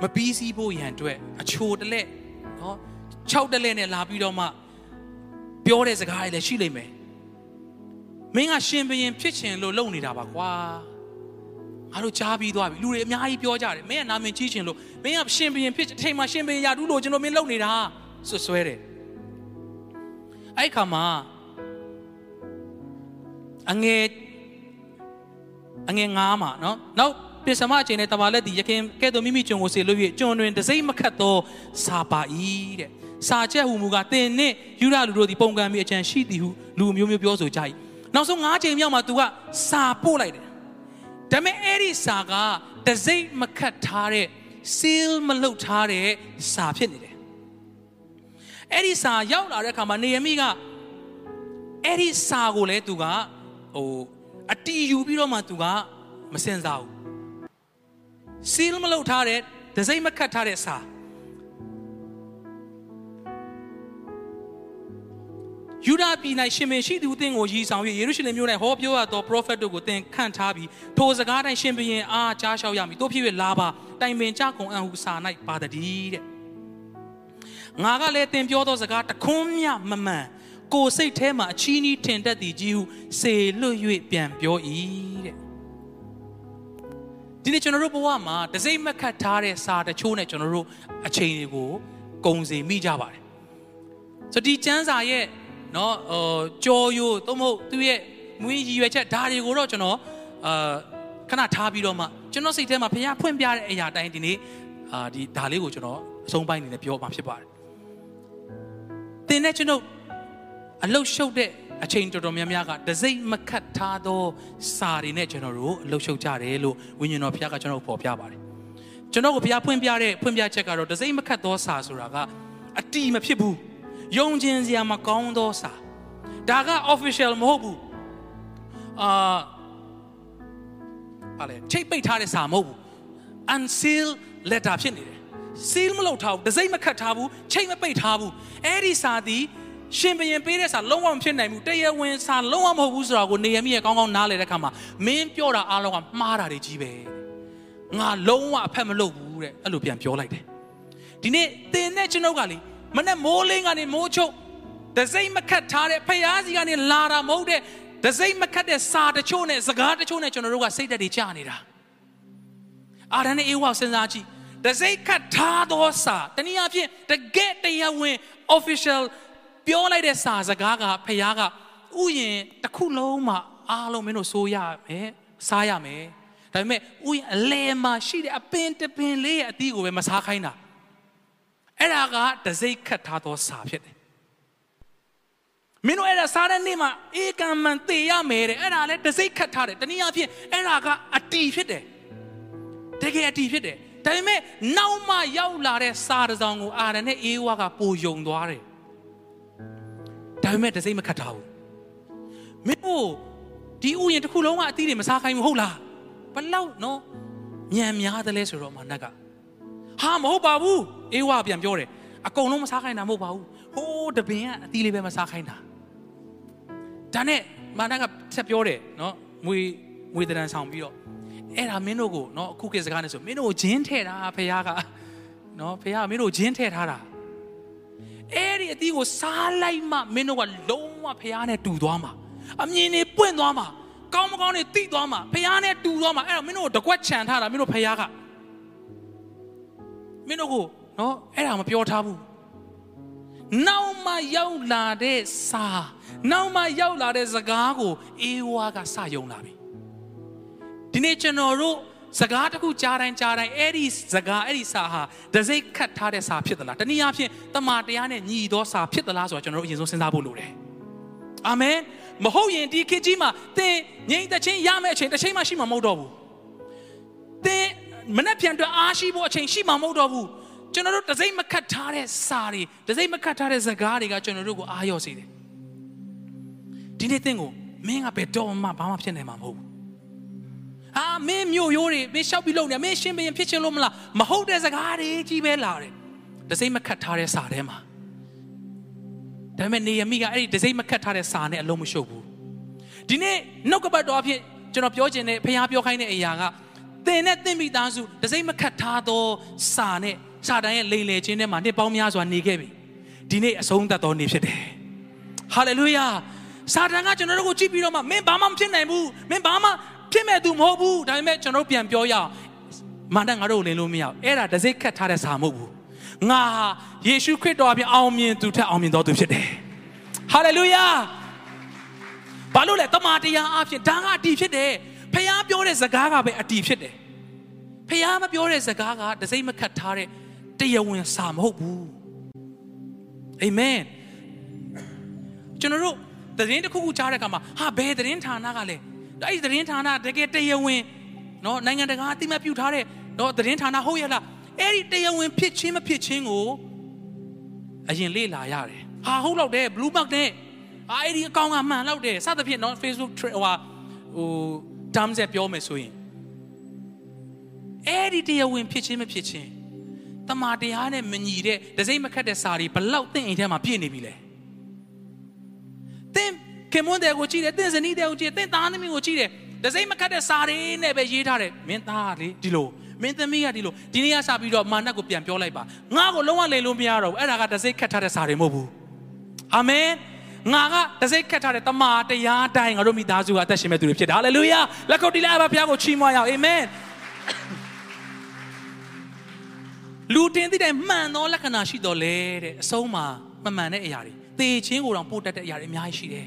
မပြီးစီးဖို့ရန်အတွက်အချိုတလက်နော်6တလက်နဲ့လာပြီးတော့မှပြောတဲ့စကားတွေလည်းရှိလိမ့်မယ်မင်းကရှင်ဘရင်ဖြစ်ချင်လို့လုပ်နေတာပါကွာငါတို့ကြားပြီးသွားပြီလူတွေအများကြီးပြောကြတယ်မင်းကနာမည်ကြီးချင်လို့မင်းကရှင်ဘရင်ဖြစ်အချိန်မှာရှင်ဘရင်ရတူးလို့ကျွန်တော်မင်းလုပ်နေတာဆွဆွဲတယ်အဲ့ခါမှာအငယ်အငယ်ငါးမှာနော်နောက် ပစ္စမအချိန်နဲ့တမန်လက်သည်ယခင်ကဲ့သို့မိမိကျွန်ကိုစေလို့၍ကျွန်တွင်တစိမ့်မခတ်သောစာပါ၏တဲ့စာချက်ဟူမူကားသင်နှင့်ယူရလူတို့သည်ပုံကံမိအချံရှိသည်ဟုလူမျိုးမျိုးပြောဆိုကြ၏နောက်ဆုံး၅ချိန်မြောက်မှာသူကစာပို့လိုက်တယ်ဒါပေမဲ့အဲ့ဒီစာကတစိမ့်မခတ်ထားတဲ့ seal မလုပ်ထားတဲ့စာဖြစ်နေတယ်အဲ့ဒီစာရောက်လာတဲ့အခါမှာနေရမိကအဲ့ဒီစာကိုလည်းသူကဟိုအတီးယူပြီးတော့မှသူကမစင်စားဘူး seal မလုပ်ထားတဲ့ဒစိမ့်မခတ်ထားတဲ့စာယူဒာပြည်၌ရှင်မင်းရှိသူအသင်ကိုရည်ဆောင်၍ယေရုရှလင်မြို့၌ဟောပြောရသော prophet တို့ကိုသင်ခန့်ထားပြီးထိုစကားတိုင်းရှင်ဘုရင်အားကြားလျှောက်ရမည်တို့ဖြစ်၍လာပါတိုင်ပင်ကြကုန်အံ့ဟုစာ၌ပါတည်းတဲ့ငါကလည်းသင်ပြောသောစကားတခွန်းမြမမှန်ကိုစိတ်ထဲမှာအချီးနှီးထင်တတ်သည်ကြီးဟုစေလွတ်၍ပြန်ပြော၏တဲ့ ဒီနေ့ကျွန်တော်တို့ဘဝမှာတစိမ့်မခတ်ထားတဲ့စာတချို့နဲ့ကျွန်တော်တို့အချိန်တွေကိုကုံစီမိကြပါတယ်ဆိုဒီကျမ်းစာရဲ့เนาะဟိုကြော်ရိုးသို့မဟုတ်သူ့ရဲ့မွေးရည်ရွယ်ချက်ဒါတွေကိုတော့ကျွန်တော်အာခဏထားပြီးတော့မှကျွန်တော်စိတ်ထဲမှာဖခင်ဖွင့်ပြတဲ့အရာတိုင်းဒီနေ့အာဒီဒါလေးကိုကျွန်တော်အဆုံးပိုင်းအနေနဲ့ပြောမှာဖြစ်ပါတယ်သင်နဲ့ကျွန်တော်အလုတ်ရှုပ်တဲ့ အချိန်တော်တော်များများကတစိမ့်မခတ်ထားသောစာတွေနဲ့ကျွန်တော်တို့အလုတ်ရှုပ်ကြတယ်လို့ဝိညာဉ်တော်ဘုရားကကျွန်တော်ပေါ်ပြပါတယ်ကျွန်တော်ကိုဘုရားဖွင့်ပြတဲ့ဖွင့်ပြချက်ကတော့တစိမ့်မခတ်သောစာဆိုတာကအတီမဖြစ်ဘူးယုံကျင်စရာမကောင်းသောစာဒါက official မဟုတ်ဘူးအာပါလေချိတ်ပိတ်ထားတဲ့စာမဟုတ်ဘူး unsealed letter ဖြစ်နေတယ် seal မလုပ်ထားဘူးတစိမ့်မခတ်ထားဘူးချိတ်မပိတ်ထားဘူးအဲ့ဒီစာသည် ရှင်ဘရင်ပေးတဲ့စာလုံးဝမဖြစ်နိုင်ဘူးတရားဝင်စာလုံးဝမဟုတ်ဘူးဆိုတာကိုနေရမိရဲ့ကောင်းကောင်းနားလည်တဲ့အခါမှာမင်းပြောတာအားလုံးကမှားတာတွေကြီးပဲငါလုံးဝအဖက်မလုပ်ဘူးတဲ့အဲ့လိုပြန်ပြောလိုက်တယ်ဒီနေ့သင်နဲ့ကျွန်ုပ်ကလေမနဲ့မိုးလင်းကနေမိုးချုပ်ဒစိမ့်မခတ်ထားတဲ့ဖျားစီကနေလာတာမဟုတ်တဲ့ဒစိမ့်မခတ်တဲ့စာတချို့နဲ့စကားတချို့နဲ့ကျွန်တော်တို့ကစိတ်ဓာတ်တွေကြာနေတာအာရန်နဲ့အေဝါစဉ်းစားကြည့်ဒစိမ့်ခတ်ထားသောစာတနည်းအားဖြင့်တကယ်တရားဝင် official ပြောလိုက်တဲ့စာစကားကဖျားကဥယျင်တစ်ခုလုံးမှာအားလုံးမင်းတို့စိုးရမယ်စားရမယ်ဒါပေမဲ့ဥယျင်အလဲမှာရှိတဲ့အပင်တပင်လေးရဲ့အသီးကိုပဲမစားခိုင်းတာအဲ့ဒါကတစိ့ခတ်ထားသောစာဖြစ်တယ်မင်းတို့အဲ့ဒါစားတဲ့နေ့မှာအေကံမှန်သေရမယ်တဲ့အဲ့ဒါလည်းတစိ့ခတ်ထားတယ်တနည်းအားဖြင့်အဲ့ဒါကအတီဖြစ်တယ်တကယ်အတီဖြစ်တယ်ဒါပေမဲ့နောက်မှရောက်လာတဲ့စာတစောင်ကိုအာရနဲ့အေးဝါကပိုယုံသွားတယ် ဒါပေမဲ့တစိမ့်မခတ်ထားဘူးမင်းတို့ဒီဥယျာဉ်တစ်ခုလုံးကအသီးတွေမစားခိုင်းဘူးဟုတ်လားဘလောက်နော်ညံများတယ်လဲဆိုတော့မနက်ကဟာမဟုတ်ပါဘူးအေးဝပြန်ပြောတယ်အကုန်လုံးမစားခိုင်းတာမဟုတ်ပါဘူးဟိုးတပင်ကအသီးလေးပဲမစားခိုင်းတာဒါနဲ့မနက်ကဆက်ပြောတယ်နော်ငွေငွေတရံဆောင်ပြီးတော့အဲ့ဒါမင်းတို့ကိုနော်အခုခေတ်စကားနဲ့ဆိုမင်းတို့ကိုဂျင်းထဲ့တာဖခင်ကနော်ဖခင်ကမင်းတို့ဂျင်းထဲ့ထားတာ အဲ့ဒီအသီးကိုစားလိုက်မှမင်းတို့ကလုံးဝဖះနဲ့တူသွားမှာအမြင်တွေပွင့်သွားမှာကောင်းမကောင်းတွေတိသွားမှာဖះနဲ့တူသွားမှာအဲ့တော့မင်းတို့တကွက်ခြံထားတာမင်းတို့ဖះကမင်းတို့ကိုနော်အဲ့ဒါမပြောထားဘူးနောက်မှရောက်လာတဲ့စာနောက်မှရောက်လာတဲ့စကားကိုအေးဝါကစယုံလာပြီဒီနေ့ကျွန်တော်တို့ စကားတစ်ခုကြားတိုင်းကြားတိုင်းအဲ့ဒီစကားအဲ့ဒီစာဟာဒစိတ်ခတ်ထားတဲ့စာဖြစ်သလားတနည်းအားဖြင့်တမန်တရားနဲ့ညီသောစာဖြစ်သလားဆိုတော့ကျွန်တော်တို့အရင်ဆုံးစဉ်းစားဖို့လိုတယ်အာမင်မဟုတ်ရင်ဒီခေတ်ကြီးမှာသင်ငြိမ်သက်ခြင်းရမယ့်အချိန်တစ်ချိန်မှရှိမှာမဟုတ်တော့ဘူးသင်မနှက်ပြန်အတွက်အားရှိဖို့အချိန်ရှိမှာမဟုတ်တော့ဘူးကျွန်တော်တို့ဒစိတ်မခတ်ထားတဲ့စာတွေဒစိတ်မခတ်ထားတဲ့စကားတွေကကျွန်တော်တို့ကိုအားရော့စေတယ်ဒီနေ့သင်ကိုမင်းကဘယ်တော့မှဘာမှဖြစ်နိုင်မှာမဟုတ်ဘူး အာမင်းမြို့ရိုးတွေမင်းရှောက်ပြီးလုံနေမင်းရှင်းဘရင်ဖြစ်ချင်လို့မလားမဟုတ်တဲ့စကားတွေကြီးပဲလာတယ်တစိမ့်မခတ်ထားတဲ့စာထဲမှာဒါပေမဲ့နေရမိကအဲ့ဒီတစိမ့်မခတ်ထားတဲ့စာနဲ့အလုံးမရှုပ်ဘူးဒီနေ့နှုတ်ကပတ်တော်အဖြစ်ကျွန်တော်ပြောချင်တဲ့ဖခင်ပြောခိုင်းတဲ့အရာကသင်နဲ့သင်မိသားစုတစိမ့်မခတ်ထားသောစာနဲ့စာတန်ရဲ့လိန်လေခြင်းထဲမှာနှစ်ပေါင်းများစွာနေခဲ့ပြီဒီနေ့အဆုံးသတ်သောနေ့ဖြစ်တယ်ဟာလေလုယာစာတန်ကကျွန်တော်တို့ကိုကြည့်ပြီးတော့မှမင်းဘာမှမဖြစ်နိုင်ဘူးမင်းဘာမှ ဖြစ်မဲ့သူမဟုတ်ဘူးဒါပေမဲ့ကျွန်တော်ပြန်ပြောရအောင်မာနငါတို့လင်းလို့မရအောင်အဲ့ဒါတစိ့ခတ်ထားတဲ့စာမဟုတ်ဘူးငါဟာယေရှုခရစ်တော်အပြင်အောင်မြင်သူထက်အောင်မြင်တော်သူဖြစ်တယ်ဟာလေလုယာဘာလို့လဲတမန်တရားအဖြစ်ဒါကအတီဖြစ်တယ်ဖခင်ပြောတဲ့စကားကပဲအတီဖြစ်တယ်ဖခင်မပြောတဲ့စကားကတစိမ့်မခတ်ထားတဲ့တရားဝင်စာမဟုတ်ဘူးအာမင်ကျွန်တော်တို့သတင်းတစ်ခုခုကြားတဲ့အခါမှာဟာဘယ်သတင်းဌာနကလဲ အဲ့ဒီသတင်းဌာနတကယ်တရားဝင်နော်နိုင်ငံတကာအသိမှတ်ပြုထားတဲ့နော်သတင်းဌာနဟုတ်ရဲ့လားအဲ့ဒီတရားဝင်ဖြစ်ချင်းမဖြစ်ချင်းကိုအရင်လေ့လာရတယ်ဟာဟုတ်တော့တယ် blue mark နဲ့အဲ့ဒီအကောင့်ကမှန်တော့တယ်စသဖြင့်နော် Facebook ဟိုဟို terms ပြောမယ်ဆိုရင်အဲ့ဒီတရားဝင်ဖြစ်ချင်းမဖြစ်ချင်းတမာတရားနဲ့မညီတဲ့ဒစိမ့်မခတ်တဲ့စာတွေဘလောက်သင်အိမ်ထဲမှာပြည့်နေပြီလဲသင် ခင်မွန်းတဲ့ကိုကြည့်တယ်သင်ဇနီးတဲ့ကိုကြည့်တယ်သင်သားသမီးကိုကြည့်တယ်ဒစိမ့်မခတ်တဲ့စာတွေနဲ့ပဲရေးထားတယ်မင်းသားလေဒီလိုမင်းသမီးကဒီလိုဒီနေ့ကစပြီးတော့မာနကိုပြန်ပြောလိုက်ပါငါ့ကိုလုံးဝလိန်လို့မရတော့ဘူးအဲ့ဒါကဒစိမ့်ခတ်ထားတဲ့စာတွေမဟုတ်ဘူးအာမင်ငါကတစိ့ခတ်ထားတဲ့တမာတရားတိုင်းငါတို့မိသားစုကအသက်ရှင်မဲ့သူတွေဖြစ်တယ်ဟာလေလုယာလက်ခုပ်တီးလိုက်ပါဘုရားကိုချီးမွမ်းရအောင်အာမင်လူတင်တဲ့မှန်သောလက္ခဏာရှိတော်လဲတဲ့အဆုံးမှာမမှန်တဲ့အရာတွေသေချင်းကိုတောင်ပို့တတ်တဲ့အရာတွေအများကြီးရှိတယ်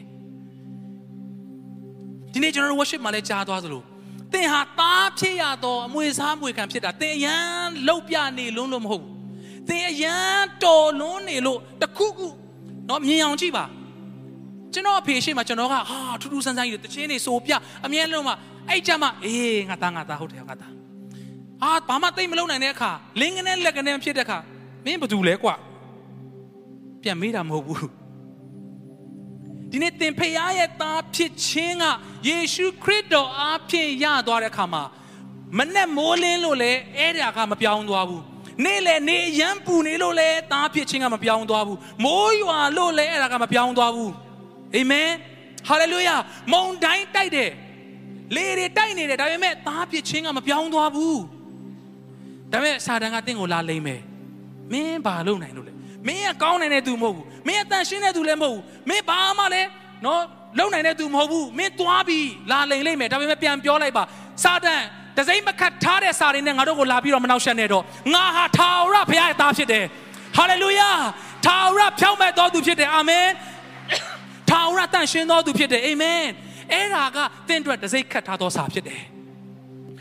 ဒီနေ့ကျွန်တော်တို့ worship မှာလည်းကြားသွားသလိုသင်ဟာသားဖြစ်ရတော့အမွေစားမွေခံဖြစ်တာသင်အရန်လောက်ပြနေလုံးလို့မဟုတ်ဘူးသင်အရန်တော်လွန်းနေလို့တခုခုတော့မြင်အောင်ကြည့်ပါကျွန်တော်အဖေရှိမှကျွန်တော်ကဟာထူးထူးဆန်းဆန်းကြီးတချင်းနေဆိုပြအမြဲလုံးမှအဲ့ကြမှာအေးငါသားငါသားဟုတ်တယ်ငါသားအာဘာမှသိမလုံးနိုင်တဲ့အခါလင်းကနေလက်ကနေဖြစ်တဲ့အခါမင်းဘာတူလဲကွာပြန်မေးတာမဟုတ်ဘူး ဒီနေ့သင်ဖရားရဲ့သားဖြစ်ခြင်းကယေရှုခရစ်တော်အားဖြင့်ရသွားတဲ့အခါမှာမနဲ့မိုးလင်းလို့လည်းအဲ့ဒါကမပြောင်းသွားဘူးနေ့လေနေရမ်းပူနေလို့လည်းသားဖြစ်ခြင်းကမပြောင်းသွားဘူးမိုးရွာလို့လည်းအဲ့ဒါကမပြောင်းသွားဘူးအာမင်ဟာလေလုယာမုန်တိုင်းတိုက်တယ်လေတွေတိုက်နေတယ်ဒါပေမဲ့သားဖြစ်ခြင်းကမပြောင်းသွားဘူးဒါပေမဲ့စာတန်ကတင့်ကိုလာလိမ့်မယ်မင်းဘာလုပ်နိုင်လို့လဲမင်းကကောင်းနိုင်တဲ့သူမဟုတ်ဘူး မင်းအတန်ရှင်းတဲ့သူလည်းမဟုတ်ဘူးမင်းဘာမှလည်းနော်လုံနိုင်တဲ့သူမဟုတ်ဘူးမင်းသွားပြီးလာလိမ့်လိမ့်မယ်ဒါပေမဲ့ပြန်ပြောလိုက်ပါစာတန်တစိမ့်မခတ်ထားတဲ့စာတွေနဲ့ငါတို့ကိုလာပြီးတော့မနှောက်ယှက်နဲ့တော့ငါဟာထာဝရဘုရားရဲ့သားဖြစ်တယ်ဟာလေလုယာထာဝရဖြောင့်မတ်တော်သူဖြစ်တယ်အာမင်ထာဝရတန်ရှင်းတော်သူဖြစ်တယ်အာမင်အဲ့ဒါကတင့်အတွက်တစိမ့်ခတ်ထားသောစာဖြစ်တယ်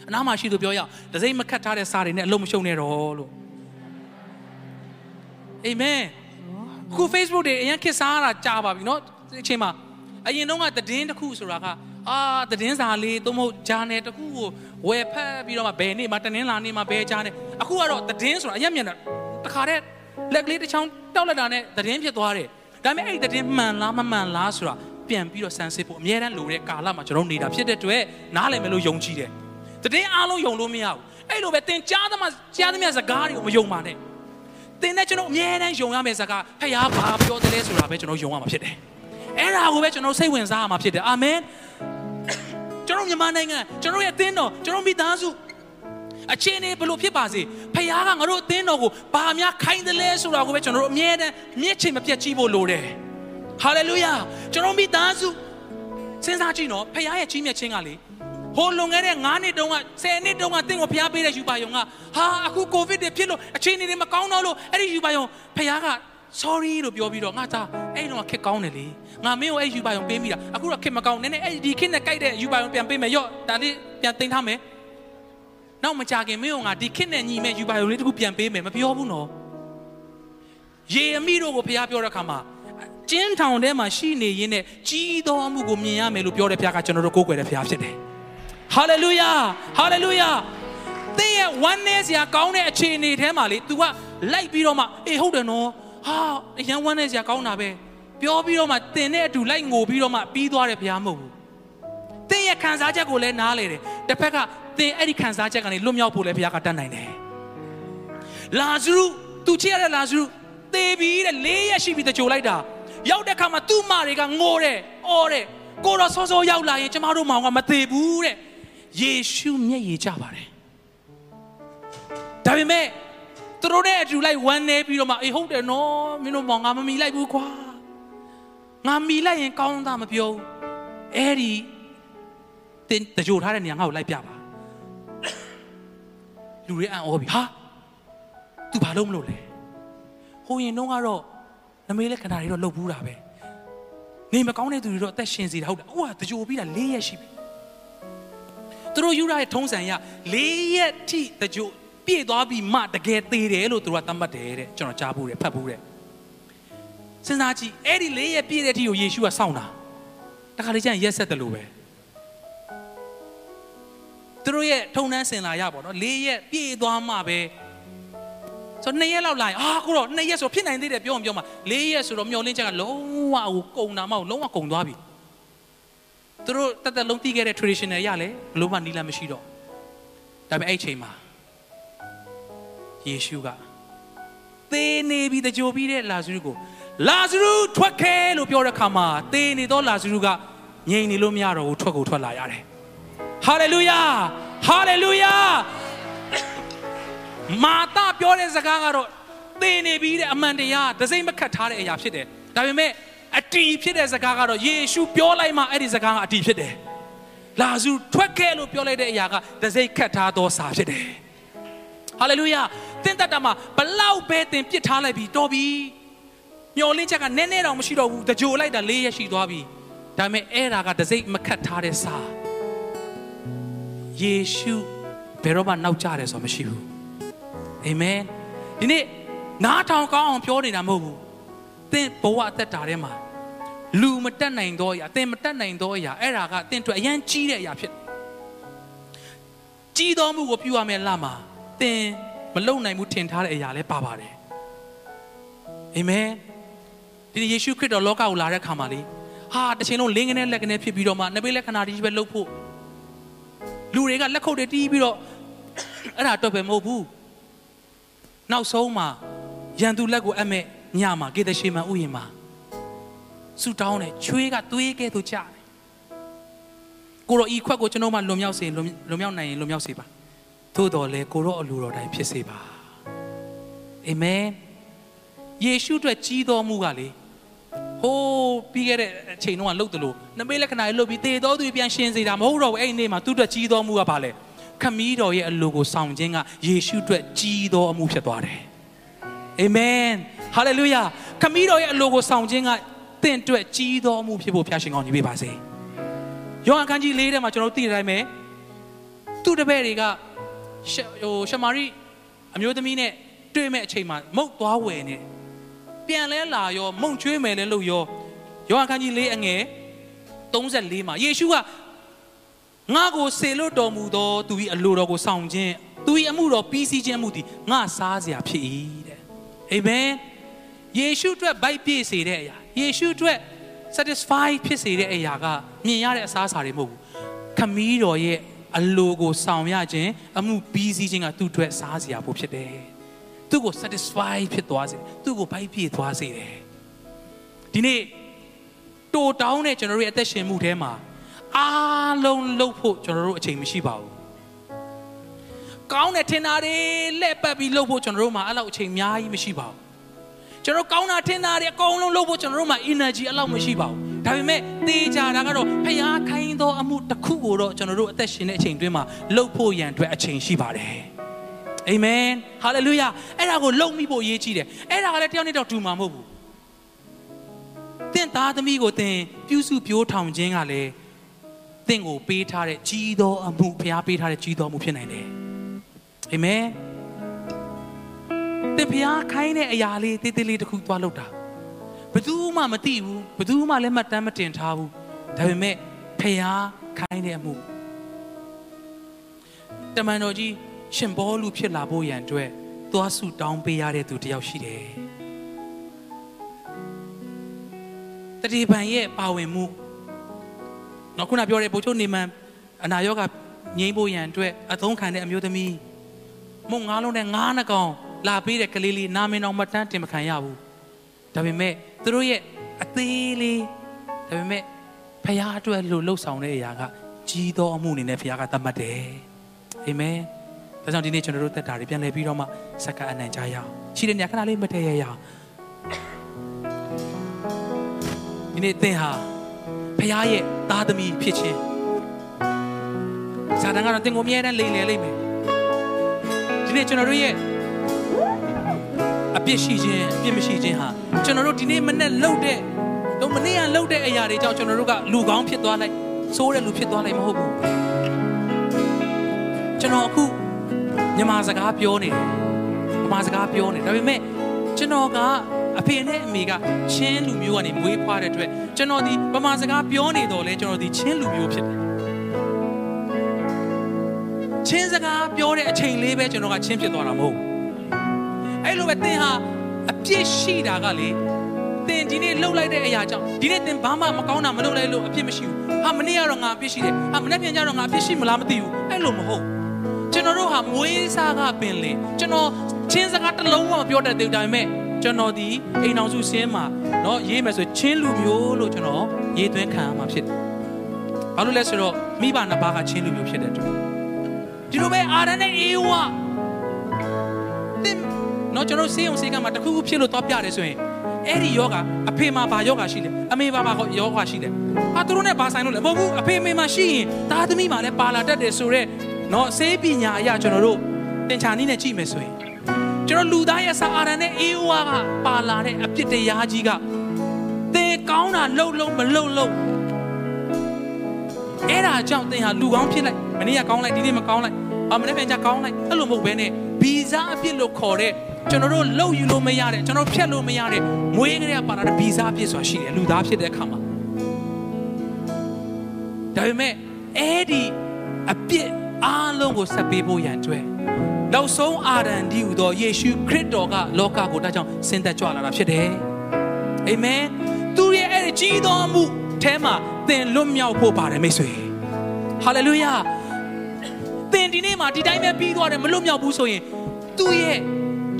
အနားမှာရှိသူပြောရအောင်တစိမ့်မခတ်ထားတဲ့စာတွေနဲ့အလုံးမရှုံနဲ့တော့လို့အာမင် ခု Facebook တွေအရင်ခစ်စားတာကြာပါပြီเนาะအချိန်မှာအရင်တော့ကသတင်းတစ်ခုဆိုတာကအာသတင်းစာလေးသို့မဟုတ်ဂျာနယ်တစ်ခုကိုဝယ်ဖတ်ပြီးတော့မှဘယ်နေ့မှတနင်္လာနေ့မှဘယ်ဂျာနယ်အခုကတော့သတင်းဆိုတာအရင်မြန်တာတခါတည်းလက်ကလေးတစ်ချောင်းတောက်လိုက်တာနဲ့သတင်းဖြစ်သွားတယ်ဒါပေမဲ့အဲ့ဒီသတင်းမှန်လားမမှန်လားဆိုတာပြန်ပြီးတော့စမ်းစစ်ဖို့အများတန်းလိုတဲ့ကာလမှာကျွန်တော်နေတာဖြစ်တဲ့အတွက်နားလည်မယ်လို့ယုံကြည်တယ်သတင်းအားလုံးယုံလို့မရဘူးအဲ့လိုပဲသင်ကြားသမျှကြားသမျှစကားတွေကိုမယုံပါနဲ့ သင်နဲ့ကျွန်တော်အများတန်းယုံရမယ့်စကားဖခင်ဘာပြောတယ်လဲဆိုတာပဲကျွန်တော်ယုံရမှာဖြစ်တယ်အဲ့ဒါကိုပဲကျွန်တော်စိတ်ဝင်စားရမှာဖြစ်တယ်အာမင်ကျွန်တော်မြန်မာနိုင်ငံကျွန်တော်ရဲ့အသင်းတော်ကျွန်တော်မိသားစုအချင်းနေဘလို့ဖြစ်ပါစေဖခင်ကငါတို့အသင်းတော်ကိုဘာများခိုင်းတယ်လဲဆိုတာကိုပဲကျွန်တော်တို့အမြဲတမ်းမျက်ချိန်မပြတ်ကြည့်ဖို့လိုတယ်ဟာလေလုယာကျွန်တော်မိသားစုစဉ်းစားကြည့်နော်ဖခင်ရဲ့ကြီးမြတ်ခြင်းကလေ ဟိုလွန်ခဲ့တဲ့9နှစ်တုန်းက10နှစ်တုန်းကတင့်ကိုဖျားပေးတဲ့ယူပါယုံကဟာအခုကိုဗစ်တွေဖြစ်လို့အခြေအနေတွေမကောင်းတော့လို့အဲ့ဒီယူပါယုံဖျားက sorry လို့ပြောပြီးတော့ငါသားအဲ့တော့ခက်ကောင်းတယ်လေငါမင်းကိုအဲ့ယူပါယုံပေးမိတာအခုတော့ခက်မကောင်းနည်းနည်းအဲ့ဒီခက်နဲ့ကြိုက်တဲ့ယူပါယုံပြန်ပေးမယ်ရော့ဒါလေးပြန်တင်ထားမယ်နောက်မကြခင်မင်းကငါဒီခက်နဲ့ညီမဲ့ယူပါယုံလေးတခုပြန်ပေးမယ်မပြောဘူးနော်ရေအမိတို့ကိုဖျားပြောတဲ့အခါမှာကျင်းထောင်ထဲမှာရှိနေရင်းနဲ့ကြီးသောအမှုကိုမြင်ရမယ်လို့ပြောတဲ့ဖျားကကျွန်တော်တို့ကိုးကွယ်တဲ့ဖျားဖြစ်တယ် ဟာလေလုယာဟာလေလုယာသင်ရဲ့ oneness ရာကောင်းတဲ့အခြေအနေထဲမှာလေ तू ကလိုက်ပြီးတော့မှအေးဟုတ်တယ်နော်ဟာအရန် oneness ရာကောင်းတာပဲပြောပြီးတော့မှသင်နဲ့အတူလိုက်ငိုပြီးတော့မှပြီးသွားတယ်ဘုရားမဟုတ်ဘူးသင်ရဲ့ခံစားချက်ကိုလည်းနားလေတယ်တစ်ဖက်ကသင်အဲ့ဒီခံစားချက်ကနေလွတ်မြောက်ဖို့လည်းဘုရားကတတ်နိုင်တယ်လာဇရုသူချစ်ရတဲ့လာဇရုသေပြီးတဲ့၄ရက်ရှိပြီးတကြိုလိုက်တာရောက်တဲ့ခါမှာသူ့မတွေကငိုတယ်အော်တယ်ကိုတော့စောစောရောက်လာရင်ကျမတို့မောင်ကမသေးဘူးတဲ့ ယေရှုမျက်ရည်ကြပါတယ်ဒါပေမဲ့သူတို့နဲ့အတူလိုက်ဝမ်းနေပြီးတော့မှအေးဟုတ်တယ်နော်မင်းတို့မောင်ငါမမီလိုက်ဘူးကွာငါမိလိုက်ရင်ကောင်းသားမပြောဘူးအဲ့ဒီတင်တကြိုထားတဲ့နေရာငါ့ကိုလိုက်ပြပါလူတွေအံ့ဩပြီဟာ तू ဘာလို့မလုပ်လဲဟိုရင်တော့ကတော့နမေးလက်ခဏတွေတော့လှုပ်ဘူးတာပဲနေမကောင်းတဲ့သူတွေတော့အသက်ရှင်စီတာဟုတ်တယ်ဟိုကတကြိုပြီးတာ၄ရက်ရှိပြီ သူတို့ယူရတဲ့ထုံးစံရ၄ရက်ထိတကြိုပြည့်သွားပြီးမှတကယ်သေးတယ်လို့သူတို့ကသတ်မှတ်တယ်တဲ့ကျွန်တော်ကြားဘူးတယ်ဖတ်ဘူးတယ်စဉ်းစားကြည့်အဲ့ဒီ၄ရက်ပြည့်တဲ့အထိကိုယေရှုကစောင့်တာတခါလေကျရင်ရက်ဆက်တယ်လို့ပဲသူတို့ရဲ့ထုံနှန်းစင်လာရပါတော့၄ရက်ပြည့်သွားမှပဲဆိုနှစ်ရက်လောက်လာရင်အာကိုတော့နှစ်ရက်ဆိုဖြစ်နိုင်သေးတယ်ပြောအောင်ပြောမှာ၄ရက်ဆိုတော့မျောလင်းချက်ကလုံးဝဟိုကုံတာမဟုတ်လုံးဝကုံသွားပြီ သူတို့တက်တက်လုံးတီးခဲ့တဲ့ traditional ရလဲဘလို့မှနီးလာမရှိတော့ဒါပေမဲ့အဲ့ချိန်မှာယေရှုကသေနေပြီးတကြိုပြီးတဲ့လာဇရုကိုလာဇရုထွက်ခဲလို့ပြောတဲ့ခါမှာသေနေတော့လာဇရုကငြိမ်နေလို့မရတော့ဘူးထွက်ကိုထွက်လာရတယ်ဟာလေလုယာဟာလေလုယာမာတာပြောတဲ့စကားကတော့သေနေပြီးတဲ့အမှန်တရားဒစိမ့်မခတ်ထားတဲ့အရာဖြစ်တယ်ဒါပေမဲ့ အတီဖြစ်တဲ့စကားကတော့ယေရှုပြောလိုက်မှအဲ့ဒီစကားကအတီဖြစ်တယ်လာဇရုထွက်ခဲ့လို့ပြောလိုက်တဲ့အရာကဒစိမ့်ခတ်ထားသောစာဖြစ်တယ်ဟာလေလုယာသင်တတ်တာမှာဘလောက်ပဲသင်ပြစ်ထားလိုက်ပြီတော်ပြီမျောလင်းချက်ကနည်းနည်းတော့မရှိတော့ဘူးတကြိုလိုက်တာ၄ရက်ရှိသွားပြီဒါပေမဲ့အဲ့ဒါကဒစိမ့်မခတ်ထားတဲ့စာယေရှုဘယ်တော့မှနောက်ကျတယ်ဆိုမရှိဘူးအာမင်ဒီနေ့နားထောင်ကောင်းအောင်ပြောနေတာမဟုတ်ဘူးသင်ဘဝအသက်တာထဲမှာ လူမတက်နိုင်တော့အရာသင်မတက်နိုင်တော့အရာအဲ့ဒါကသင်အတွက်အရန်ကြီးတဲ့အရာဖြစ်ကြီးတော်မှုကိုပြုရမယ်လမှာသင်မလုံနိုင်ဘူးထင်ထားတဲ့အရာလည်းပါပါတယ်အာမင်ဒီယေရှုခရစ်တော်လောကကိုလာတဲ့ခါမှာလေဟာတစ်ချိန်လုံးလင်းကနေလက်ကနေဖြစ်ပြီးတော့မှနဘေးလက္ခဏာတွေကြီးပဲလှုပ်ဖို့လူတွေကလက်ခုပ်တွေတီးပြီးတော့အဲ့ဒါတော့ပဲမဟုတ်ဘူးနောက်ဆုံးမှာရန်သူလက်ကိုအမဲ့ညမှာကေတရှိမန်ဥယျာဉ်မှာ ဆူတောင်းတယ်ချွေးကသွေးကဲ့သို့ကြတယ်ကိုရောဤခွက်ကိုကျွန်တော်မှလွန်မြောက်စေလွန်မြောက်နိုင်ရင်လွန်မြောက်စေပါသို့တော်လဲကိုရောအလိုတော်တိုင်းဖြစ်စေပါအာမင်ယေရှုအတွက်ကြီးတော်မူကလေဟိုးပြီးခဲ့တဲ့အချိန်တုန်းကလှုပ်တယ်လို့နမိတ်လက္ခဏာတွေလှုပ်ပြီးသေတော်သူပြန်ရှင်းစေတာမဟုတ်တော့ဘူးအဲ့ဒီနေ့မှာသူ့အတွက်ကြီးတော်မူကပါလေခမည်းတော်ရဲ့အလိုကိုဆောင်ခြင်းကယေရှုအတွက်ကြီးတော်အမှုဖြစ်သွားတယ်အာမင်ဟာလေလုယာခမည်းတော်ရဲ့အလိုကိုဆောင်ခြင်းက သင်အတွက်ကြီးတော်အမှုဖြစ်ဖို့ဖျားရှင်ကောင်းကြီးပေးပါစေယောဟန်ခန်းကြီး၄ထဲမှာကျွန်တော်တို့သိတဲ့အတိုင်းပဲသူ့တပည့်တွေကဟိုရှမာရိအမျိုးသမီးနဲ့တွေ့မဲ့အချိန်မှာမုတ်သွားဝယ်နေပြန်လဲလာရောမုံချွေးမယ်လဲလို့ရောယောဟန်ခန်းကြီး၄အငယ်34မှာယေရှုကငါကိုဆေလို့တော်မူသောသူ၏အလိုတော်ကိုဆောင်ခြင်းသူ၏အမှုတော်ပြီးစီးခြင်းမှုသည်ငါစားစရာဖြစ်၏တဲ့အာမင်ယေရှုအတွက်ဗိုက်ပြည့်စေတဲ့အရာ ယေရှုအတွက် satisfy ဖြစ်စေတဲ့အရာကမြင်ရတဲ့အစားအစာတွေမဟုတ်ဘူးခမည်းတော်ရဲ့အလိုကိုဆောင်ရခြင်းအမှုပြီးစီးခြင်းကသူ့အတွက်စားစရာဖို့ဖြစ်တယ်သူ့ကို satisfy ဖြစ်သွားစေသူ့ကိုဗိုက်ပြည့်သွားစေတယ်ဒီနေ့တိုတောင်းတဲ့ကျွန်တော်တို့ရဲ့အသက်ရှင်မှုထဲမှာအားလုံးလှုပ်ဖို့ကျွန်တော်တို့အချိန်မရှိပါဘူးကောင်းတဲ့ထင်တာတွေလက်ပတ်ပြီးလှုပ်ဖို့ကျွန်တော်တို့မှာအဲ့လောက်အချိန်အများကြီးမရှိပါဘူး ကျွန်တော်ကောင်းတာထင်တာတွေအကုန်လုံးလှုပ်ဖို့ကျွန်တော်တို့မှာ energy အဲ့လောက်မရှိပါဘူးဒါပေမဲ့တေးကြတာကတော့ဖျားခိုင်းသောအမှုတစ်ခုကိုတော့ကျွန်တော်တို့အသက်ရှင်တဲ့အချိန်တွင်းမှာလှုပ်ဖို့ရန်အတွက်အချိန်ရှိပါတယ်အာမင်ဟာလေလုယာအဲ့ဒါကိုလုံမိဖို့အရေးကြီးတယ်အဲ့ဒါကလည်းတယောက်နဲ့တယောက်တူမှာမဟုတ်ဘူးသင်သားသမီးကိုသင်ပြုစုပြိုးထောင်ခြင်းကလည်းသင်ကိုပေးထားတဲ့ကြီးသောအမှုဖျားပေးထားတဲ့ကြီးသောအမှုဖြစ်နိုင်တယ်အာမင် သင်ဖျားခိုင်းတဲ့အရာလေးတေးသေးလေးတစ်ခုသွားလုပ်တာဘယ်သူမှမသိဘူးဘယ်သူမှလည်းမှတ်တမ်းမတင်ထားဘူးဒါပေမဲ့ဖျားခိုင်းတဲ့အမှုတမန်တော်ကြီးရှင်ဘောလူဖြစ်လာဖို့ရန်အတွက်သွားဆုတောင်းပေးရတဲ့သူတယောက်ရှိတယ်တတိပံရဲ့ပါဝင်မှုနော်ခုနပြောတဲ့ဘုချုပ်နေမန်အနာရောဂါငြိမ်းဖို့ရန်အတွက်အသုံးခံတဲ့အမျိုးသမီးမုံငါးလုံးနဲ့ငါးနှကောင် လာပေးတဲ့ကလေးလေးနာမည်တော်မတန်းတင်မခံရဘူးဒါပေမဲ့သူတို့ရဲ့အသေးလေးဒါပေမဲ့ဖခင်အတွက်လို့လှုပ်ဆောင်တဲ့အရာကကြီးသောအမှုအနေနဲ့ဖခင်ကသတ်မှတ်တယ်အာမင်ဒါကြောင့်ဒီနေ့ကျွန်တော်တို့သက်တာတွေပြန်လည်ပြီးတော့မှစက္ကအနံ့ကြရအောင်ရှိတဲ့နေရာခဏလေးမတည့်ရရအောင်ဒီဒီနေ့သင်ဟာဖခင်ရဲ့သားသမီးဖြစ်ခြင်းဇာတန်ကတော့သင်ကိုအမြဲတမ်းလိမ်လည်လိမ့်မယ်ဒီနေ့ကျွန်တော်တို့ရဲ့အ ပြစ်ရှိခြင်းအပြစ်မရှိခြင်းဟာကျွန်တော်တို့ဒီနေ့မနေ့လှုပ်တဲ့တော့မနေ့ကလှုပ်တဲ့အရာတွေကြောင့်ကျွန်တော်တို့ကလူကောင်းဖြစ်သွားလိုက်ဆိုးတဲ့လူဖြစ်သွားလိုက်မဟုတ်ဘူးကျွန်တော်အခုမြန်မာစကားပြောနေတယ်ဗမာစကားပြောနေဒါပေမဲ့ကျွန်တော်ကအဖေနဲ့အမေကချင်းလူမျိုးကနေမွေးဖွားတဲ့အတွက်ကျွန်တော်ဒီဗမာစကားပြောနေတော့လဲကျွန်တော်ဒီချင်းလူမျိုးဖြစ်တယ်ချင်းစကားပြောတဲ့အချိန်လေးပဲကျွန်တော်ကချင်းဖြစ်သွားတာမဟုတ်ဘူး အဲ့လိုပဲသင်ဟာအပြစ်ရှိတာကလေသင်ဒီနေ့လှုပ်လိုက်တဲ့အရာကြောင့်ဒီနေ့သင်ဘာမှမကောင်းတာမလုပ်လိုက်လို့အပြစ်မရှိဘူးဟာမနေ့ကတော့ငါအပြစ်ရှိတယ်ဟာမနေ့ပြန်ကျတော့ငါအပြစ်ရှိမလားမသိဘူးအဲ့လိုမဟုတ်ကျွန်တော်တို့ဟာမွေးစားကပင်လေကျွန်တော်ချင်းစကားတစ်လုံးမှမပြောတတ်သေးဘူးဒါပေမဲ့ကျွန်တော်ဒီအိမ်အောင်စုစင်းမှာเนาะရေးမယ်ဆိုချင်းလူမျိုးလို့ကျွန်တော်ရေးသွင်းခံရမှာဖြစ်တယ်ဘာလို့လဲဆိုတော့မိဘနှစ်ပါးကချင်းလူမျိုးဖြစ်တဲ့အတွက်ဒီလိုပဲအာရနဲ့အေဝါတင် တော့ကျွန်တော်စေးအောင်စေးကမှာတခုခုဖြစ်လို့တော့ပြတယ်ဆိုရင်အဲ့ဒီယောဂအဖေမှာဘာယောဂရှိလဲအမေဘာဘာယောဂရှိလဲဟာသူတို့နဲ့ဘာဆိုင်လို့လဲမဟုတ်ဘူးအဖေမေမှာရှိရင်သားသမီးမှာလည်းပါလာတတ်တယ်ဆိုတော့เนาะစေးပညာအရာကျွန်တော်တို့သင်္ချာနည်းနဲ့ကြည့်မယ်ဆိုရင်ကျွန်တော်လူသားရဲ့စာအာရနဲ့အေဝါကပါလာတဲ့အပြစ်တရားကြီးကသေကောင်းတာလှုပ်လို့မလှုပ်လို့အဲ့ဒါကြောင့်သင်ဟာလူကောင်းဖြစ်လိုက်မနေ့ကကောင်းလိုက်ဒီနေ့မကောင်းလိုက်အမနေ့ပြန်ကြကောင်းလိုက်အဲ့လိုမဟုတ်ဘဲနဲ့ဗီဇအပြစ်လို့ခေါ်တဲ့ ကျွန်တော်တို့လှုပ်ယူလို့မရတဲ့ကျွန်တော်ဖြတ်လို့မရတဲ့မွေးကလေးကပါလာတဲ့ဗီဇအပြစ်ဆိုတာရှိတယ်လူသားဖြစ်တဲ့အခါမှာဒါပေမဲ့အဲ့ဒီအပြစ်အားလုံးကိုဆက်ပေးဖို့ရန်ကြွယ်နောက်ဆုံးအာရန်ဒီဟူသောယေရှုခရစ်တော်ကလောကကိုဒါကြောင့်ဆင်းသက်ကြွလာတာဖြစ်တယ်အာမင်သူရဲ့အဲ့ဒီကြီးတော်မှုအဲမှာသင်လွတ်မြောက်ဖို့ပါတယ်မိတ်ဆွေဟာလေလုယာသင်ဒီနေ့မှာဒီတိုင်းပဲပြီးသွားတယ်မလွတ်မြောက်ဘူးဆိုရင်သူ့ရဲ့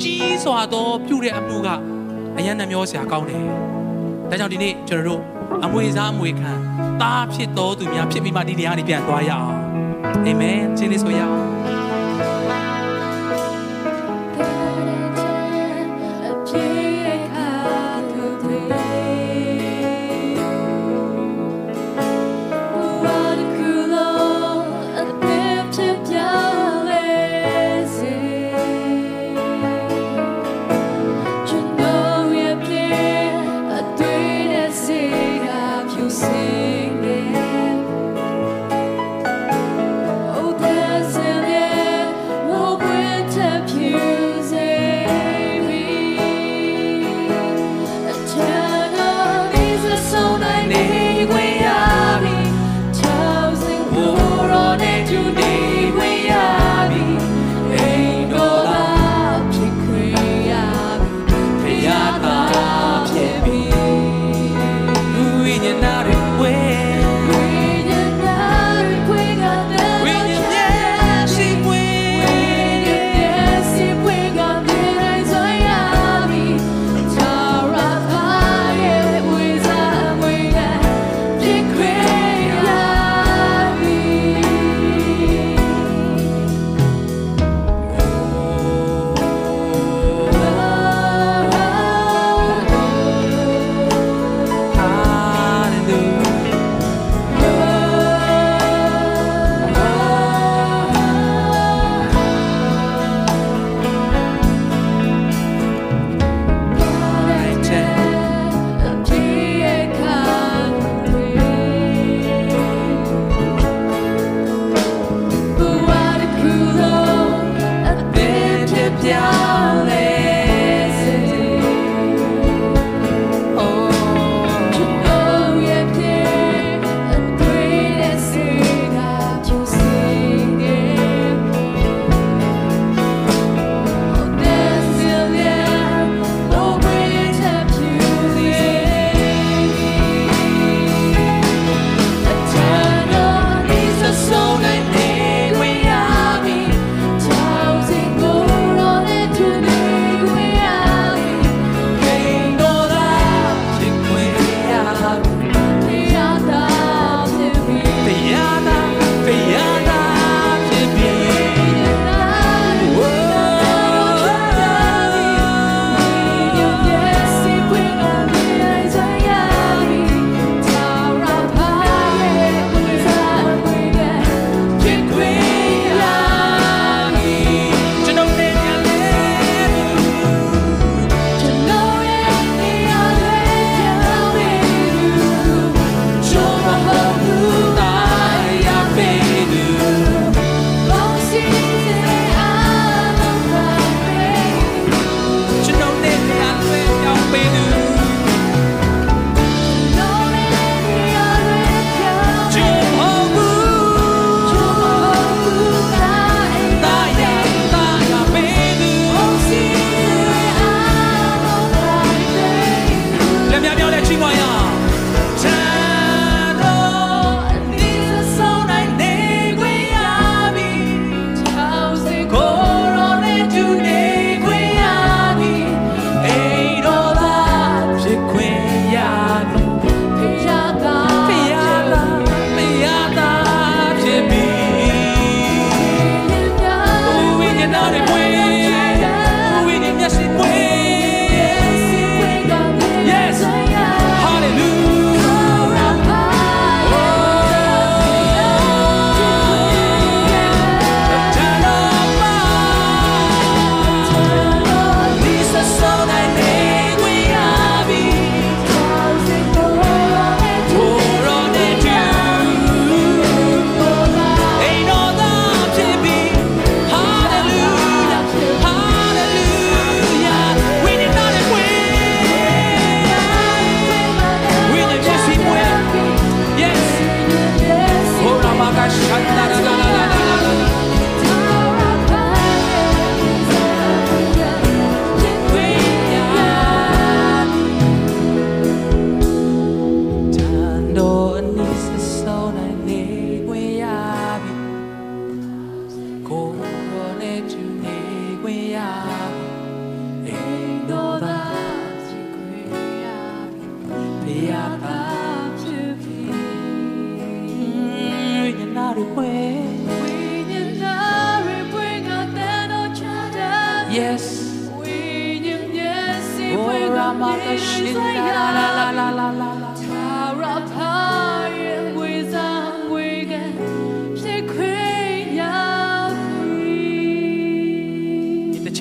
ကြီးစွာသောပြုတဲ့အမှုကအယံနှမျောစရာကောင်းတယ်ဒါကြောင့်ဒီနေ့ကျွန်တော်တို့အမွေစားအမွေခံသားဖြစ်တော်သူများဖြစ်ပြီးမှဒီနေရာနေပြန်သွားရအောင်အာမင်ချင်းလေးဆိုရအောင်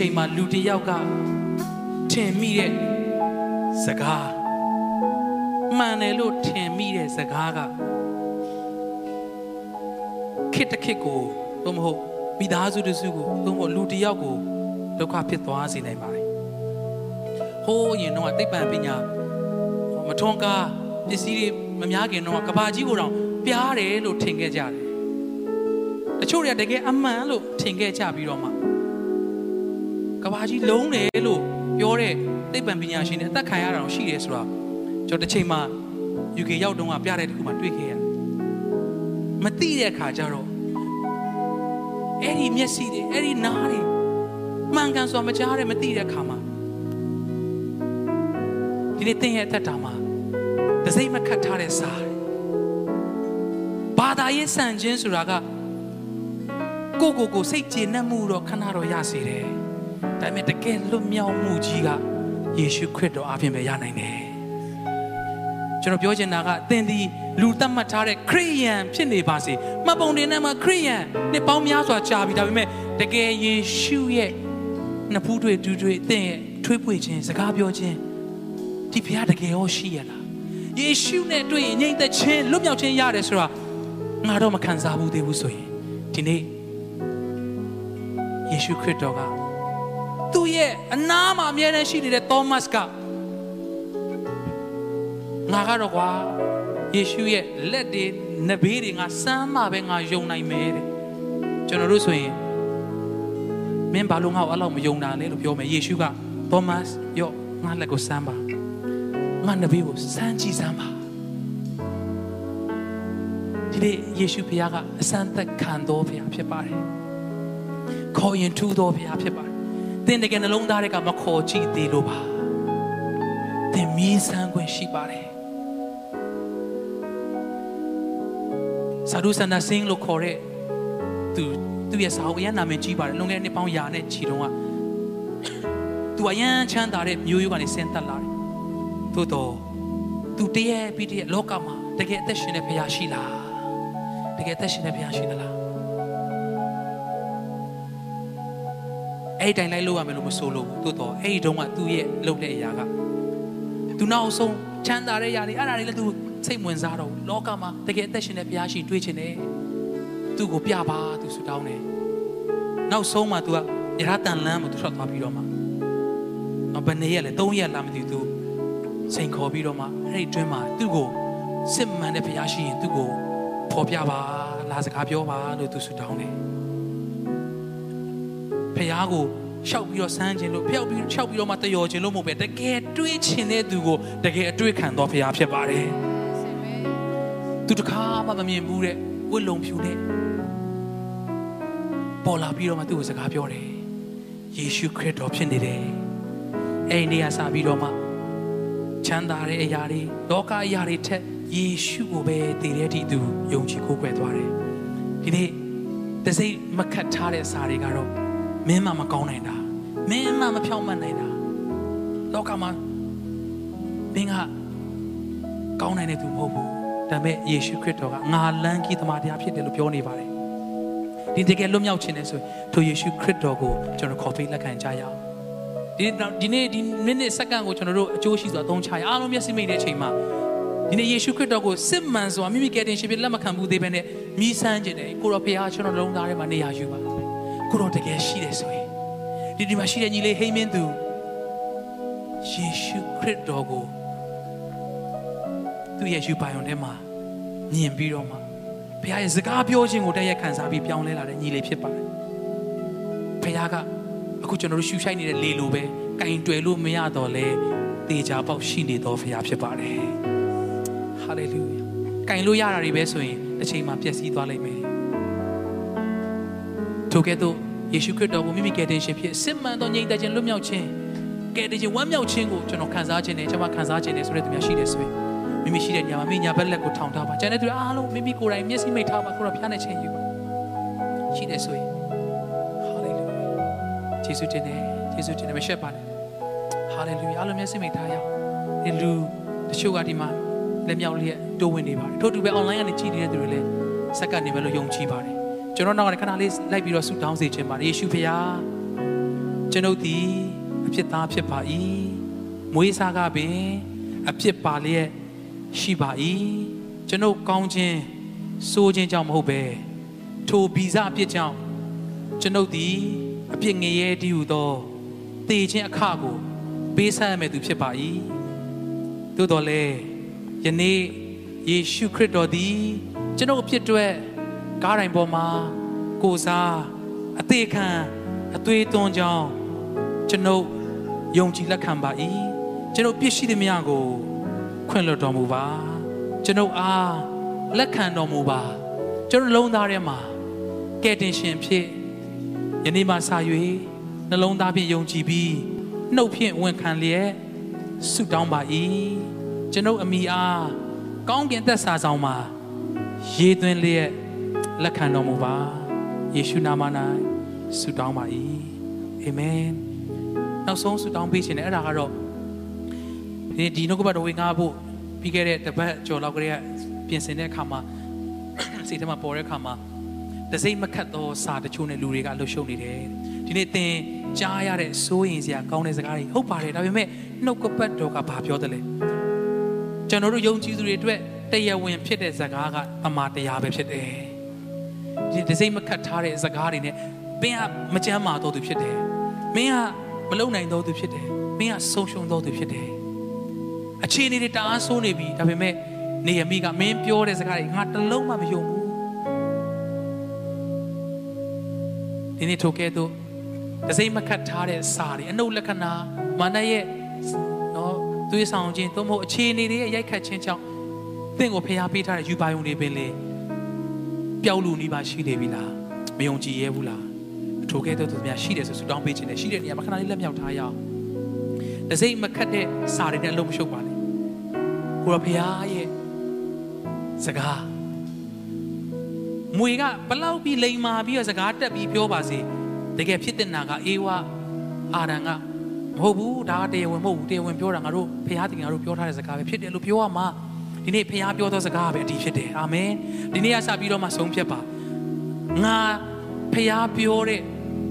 ချိန်မှာလူတစ်ယောက်ကထင်မိတဲ့စကားမှန်တယ်လို့ထင်မိတဲ့စကားက ခစ်တစ်ခစ်ကိုသို့မဟုတ်မိသားစုတစ်စုကိုသို့မဟုတ်လူတစ်ယောက်ကိုဒုက္ခဖြစ်သွားစေနိုင်ပါတယ်ဟိုးအရင်တော့သိပ္ပံပညာမထွန်းကားပစ္စည်းတွေမများခင်တော့ကဘာကြီးကိုတော့ပြားတယ်လို့ထင်ခဲ့ကြတယ်တချို့တွေကတကယ်အမှန်လို့ထင်ခဲ့ကြပြီးတော့မှကဘာကြီးလုံးတယ်လို့ပြောတဲ့သိပ္ပံပညာရှင်တွေအသက်ခံရတာတော့ရှိတယ်ဆိုတော့ကျွန်တော်တစ်ချိန်မှာ UK ရောက်တုန်းကပြတဲ့တခုမှတွေ့ခဲ့ရတယ်မသိတဲ့အခါကျတော့ အဲ့ဒီမျက်စိတွေအဲ့ဒီနားတွေမှန်ကန်စွာမကြားတဲ့မသိတဲ့အခါမှာဒီနေ့သင်ရဲ့အသက်တာမှာတစိမ့်မခတ်ထားတဲ့စာတွေဘာသာရေးစံခြင်းဆိုတာကကိုကိုကိုစိတ်ကျေနပ်မှုတော့ခဏတော့ရစေတယ်ဒါပေမဲ့တကယ်လွတ်မြောက်မှုကြီးကယေရှုခရစ်တော်အပြင်ပဲရနိုင်တယ် ကျွန်တော်ပြောချင်တာကသင်ဒီလူသတ်မှတ်ထားတဲ့ခရိယန်ဖြစ်နေပါစေမှတ်ပုံတင်ထဲမှာခရိယန်နှစ်ပေါင်းများစွာကြာပြီဒါပေမဲ့တကယ်ယေရှုရဲ့နှစ်ဖူးတွေဒူးတွေသင်ရဲ့ထွေးပွေခြင်းစကားပြောခြင်းဒီဘုရားတကယ်ရောရှိရလားယေရှုနဲ့တွေ့ရင်ငြိမ်သက်ခြင်းလွတ်မြောက်ခြင်းရတယ်ဆိုတာငါတော့မခံစားဘူးသေးဘူးဆိုရင်ဒီနေ့ယေရှုခရစ်တော်ကသူ့ရဲ့အနားမှာအမြဲတမ်းရှိနေတဲ့သောမတ်က ငါကတော့ကွာယေရှုရဲ့လက်တွေနဘေးတွေငါစမ်းမှပဲငါယုံနိုင်မယ်တဲ့ကျွန်တော်တို့ဆိုရင်မင်းဘာလို့ငါ့ကိုအဲ့လောက်မယုံတာလဲလို့ပြောမယ်ယေရှုကသောမတ်ရော့ငါလက်ကိုစမ်းပါငါနဘေးကိုစမ်းကြည့်စမ်းပါဒီနေ့ယေရှုဘုရားကအစမ်းသက်ခံတော်ဘုရားဖြစ်ပါတယ်ခေါ်ရင်ထူတော်ဘုရားဖြစ်ပါတယ်သင်တကယ်နှလုံးသားတွေကမခေါ်ကြည့်သေးလို့ပါသင်မီးစမ်းခွင့်ရှိပါတယ် စာဒုစန္ဒစင်းလို့ခေါ်တဲ့သူသူရဲ့စာအုပ်အရန်နာမည်ကြီးပါတယ်လုံခဲ့နှစ်ပေါင်းရာနဲ့ချီတုန်းကသူအရန်ချမ်းသာတဲ့မျိုးရိုးကနေဆင်းသက်လာတယ်သို့တော့သူတည်းရဲ့ပြီးတည်းရဲ့လောကမှာတကယ်အသက်ရှင်တဲ့ဘုရားရှိလားတကယ်အသက်ရှင်တဲ့ဘုရားရှိသလားအဲ့ဒီတိုင်းလိုက်လို့ရမယ်လို့မဆိုလို့သို့တော့အဲ့ဒီတုန်းကသူ့ရဲ့လုပ်တဲ့အရာကသူနောက်ဆုံးချမ်းသာတဲ့ຢာတွေအဲ့ဒါတွေလည်းသူ စိတ်ဝင်စားတော့လောကမှာတကယ်အသက်ရှင်တဲ့ဘုရားရှိတွေးချင်တယ်သူ့ကိုပြပါသူဆူတောင်းတယ်နောက်ဆုံးမှ तू ကရဟတန်လမ်းမှာသူထွက်သွားပြီးတော့မှဘယ်နေရက်လဲ၃ရက်လားမသိဘူး तू စိန်ခေါ်ပြီးတော့မှအဲ့ဒီအတွင်းမှာသူ့ကိုစစ်မှန်တဲ့ဘုရားရှိရင်သူ့ကိုဖော်ပြပါလာစကားပြောပါလို့သူဆူတောင်းတယ်ဘုရားကိုရှောက်ပြီးတော့စမ်းခြင်းလို့ဖျောက်ပြီးရှောက်ပြီးတော့မှတယောခြင်းလို့မဟုတ်ပဲတကယ်တွေးချင်တဲ့သူကိုတကယ်အတွေ့ခံတော်ဘုရားဖြစ်ပါတယ် သူတခါမှမမြင်ဘူးတဲ့ဝတ်လုံဖြူတဲ့ပေါ်လာပြီးတော့မှသူ့ကိုစကားပြောတယ်ယေရှုခရစ်တော်ဖြစ်နေတယ်အဲ့ဒီနေရာစပြီးတော့မှချမ်းသာတဲ့အရာတွေလောကအရာတွေထက်ယေရှုကိုပဲတည်တဲ့အထိသူယုံကြည်ကိုးကွယ်သွားတယ်ဒီနေ့တစိမ့်မခတ်ထားတဲ့စာတွေကတော့မင်းမမကောင်းနိုင်တာမင်းမမဖြောင်းမနိုင်တာလောကမှာမင်းကကောင်းနိုင်တဲ့သူမဟုတ်ဘူး ဒါပေမဲ့ယေရှုခရစ်တော်ကငါလမ်းကြီးသမားတရားဖြစ်တယ်လို့ပြောနေပါတယ်ဒီတကယ်လွတ်မြောက်ခြင်းနဲ့ဆိုရင်ထိုယေရှုခရစ်တော်ကိုကျွန်တော်ခေါ်ပေးလက်ခံကြရအောင်ဒီဒီနေ့ဒီမိနစ်စက္ကန့်ကိုကျွန်တော်တို့အကျိုးရှိစွာသုံးချရအားလုံးမျက်စိမိတ်တဲ့အချိန်မှာဒီနေ့ယေရှုခရစ်တော်ကိုစစ်မှန်စွာမိမိကယ်တင်ရှင်ဖြစ်လက်မခံဘူးသေးပဲနဲ့မြည်ဆန်းခြင်းတယ်ကိုတော်ဖခင်ကျွန်တော်လုံးသားထဲမှာနေရာယူပါကိုတော်တကယ်ရှိတယ်ဆိုရင်ဒီဒီမှာရှိတဲ့ညီလေးဟိမင်းသူယေရှုခရစ်တော်ကို သူ့ရဲ့ယူပိုင်ုံထဲမှာမြင်ပြီးတော့မှဘုရားရဲ့စကားပြောခြင်းကိုတည့်ရက်ခံစားပြီးပြောင်းလဲလာတဲ့ညီလေးဖြစ်ပါတယ်ဘုရားကအခုကျွန်တော်တို့ရှူရှိုက်နေတဲ့လေလိုပဲကင်တွယ်လို့မရတော့လဲတေချာပေါက်ရှိနေတော်ဘုရားဖြစ်ပါတယ်ဟာလေလုယာကင်လို့ရတာတွေပဲဆိုရင်အချိန်မှပျက်စီးသွားလိမ့်မယ်ထိုကဲ့သို့ယေရှုခရစ်တော်ကိုမိမိကယ်တင်ရှင်ဖြစ်စစ်မှန်သောငြိမ်သက်ခြင်းလွတ်မြောက်ခြင်းကယ်တင်ခြင်းဝမ်းမြောက်ခြင်းကိုကျွန်တော်ခံစားခြင်းနဲ့ကျွန်မခံစားခြင်းနဲ့ဆိုတဲ့သူများရှိတယ်ဆိုရင် မိမိမိရှိတဲ့နေရာမှာမိညာဘက်လက်ကိုထောင်ထားပါကျန်တဲ့သူအားလုံးမိမိကိုယ်တိုင်မျက်စိမိတ်ထားပါကိုရောဖျားနဲ့ချင်းယူပါရှိတယ်ဆိုရင်ဟာလေလုယာယေရှုတင်တယ်ယေရှုတင်တယ်မရှက်ပါနဲ့ဟာလေလုယာအားလုံးမျက်စိမိတ်ထားရအောင်ဒီလူတချို့ကဒီမှာလက်မြောက်လျက်တိုးဝင်နေပါတယ်ထို့တူပဲ online ကနေကြည့်နေတဲ့သူတွေလည်းစက္ကန့်နေမယ်လို့ယုံကြည်ပါတယ်ကျွန်တော်နောက်ကနေခဏလေးလိုက်ပြီးတော့ဆုတောင်းစေချင်ပါတယ်ယေရှုဖေယားကျွန်ုပ်သည်အဖြစ်သားဖြစ်ပါ၏မွေးစားကပင်အဖြစ်ပါလျက် ရှိပါ၏ကျွန်ုပ်ကောင်းခြင်းစိုးခြင်းကြောင့်မဟုတ်ပဲထိုဗီဇအပြစ်ကြောင့်ကျွန်ုပ်သည်အပြစ်ငရဲတည်းဟူသောတေခြင်းအခကိုပေးဆပ်ရမယ်သူဖြစ်ပါ၏သို့တော်လည်းယနေ့ယေရှုခရစ်တော်သည်ကျွန်ုပ်အဖြစ်အတွက်ကားတိုင်းပေါ်မှာကိုစားအသေးခံအသွေးသွန်းကြောင်းကျွန်ုပ်ယုံကြည်လက်ခံပါ၏ကျွန်ုပ်ပြည့်ရှိသည်များကို ခွင့်လွှတ်တော်မူပါကျွန်ုပ်အားလက်ခံတော်မူပါကျွန်တော်လုံးသားထဲမှာကဲတင်ရှင်ဖြစ်ယနေ့မှစ၍နှလုံးသားဖြင့်ယုံကြည်ပြီးနှုတ်ဖြင့်ဝန်ခံလျက်ဆုတောင်းပါ၏ကျွန်ုပ်အမိအားကောင်းကင်သက်စာဆောင်မှာရေးသွင်းလျက်လက်ခံတော်မူပါယေရှုနာမ၌ဆုတောင်းပါ၏အာမင်နောက်ဆုံးဆုတောင်းပေးခြင်းနဲ့အဲ့ဒါကတော့ ဒီဒီနှုတ်ကပတ်တော်ဝင်ငါဖို့ပြီးခဲ့တဲ့တပတ်ကျော်လောက်ကလေးကပြင်ဆင်တဲ့အခါမှာစိတ်ထဲမှာပေါ်တဲ့အခါမှာတစိမ့်မခတ်သောစာတချို့နဲ့လူတွေကလှုပ်ရှုပ်နေတယ်ဒီနေ့သင်ကြားရတဲ့စိုးရင်စရာကောင်းတဲ့စကားတွေဟုတ်ပါတယ်ဒါပေမဲ့နှုတ်ကပတ်တော်ကဘာပြောတယ်လဲကျွန်တော်တို့ယုံကြည်သူတွေအတွက်တရားဝင်ဖြစ်တဲ့စကားကတမန်တရားပဲဖြစ်တယ်ဒီတစိမ့်မခတ်ထားတဲ့စကားတွေနဲ့မင်းကမကြမ်းမာတော့သူဖြစ်တယ်မင်းကမလုံနိုင်တော့သူဖြစ်တယ်မင်းကဆုံးရှုံးတော့သူဖြစ်တယ် အခြေအနေတွေတအားဆိုးနေပြီဒါပေမဲ့နေရမိကမင်းပြောတဲ့စကားတွေငါတလုံးမှမယုံဘူးဒီနေ့ထိုကဲ့သို့တစိမ့်မခတ်ထားတဲ့စာတွေအနုလက္ခဏာမာနရဲ့နော်သွေးဆောင်ခြင်းသို့မဟုတ်အခြေအနေတွေရဲ့ရိုက်ခတ်ခြင်းကြောင့်သင်ကိုဖျားပေးထားတဲ့ယူပါယုံတွေပင်လေပျောက်လူနေပါရှိနေပြီလားမယုံကြည်ရဲဘူးလားထိုကဲ့သို့သူများရှိတယ်ဆိုဆူတောင်းပေးခြင်းနဲ့ရှိတဲ့နေရာမှာခဏလေးလက်မြောက်ထားရအောင်တစိမ့်မခတ်တဲ့စာတွေနဲ့အလုံးမရှုပ်ပါနဲ့ ကိုရဖျားရဲ့စကားမွေကဘလောက်ပြီးလိန်မာပြီးတော့စကားတက်ပြီးပြောပါစေတကယ်ဖြစ်တဲ့နာကအေဝါအာရန်ကမဟုတ်ဘူးဒါကတရားဝင်မဟုတ်ဘူးတရားဝင်ပြောတာငါတို့ဖျားတင်ငါတို့ပြောထားတဲ့စကားပဲဖြစ်တယ်လို့ပြောရမှာဒီနေ့ဖျားပြောသောစကားပဲအတီးဖြစ်တယ်အာမင်ဒီနေ့ကစပြီးတော့မှဆုံးဖြတ်ပါငါဖျားပြောတဲ့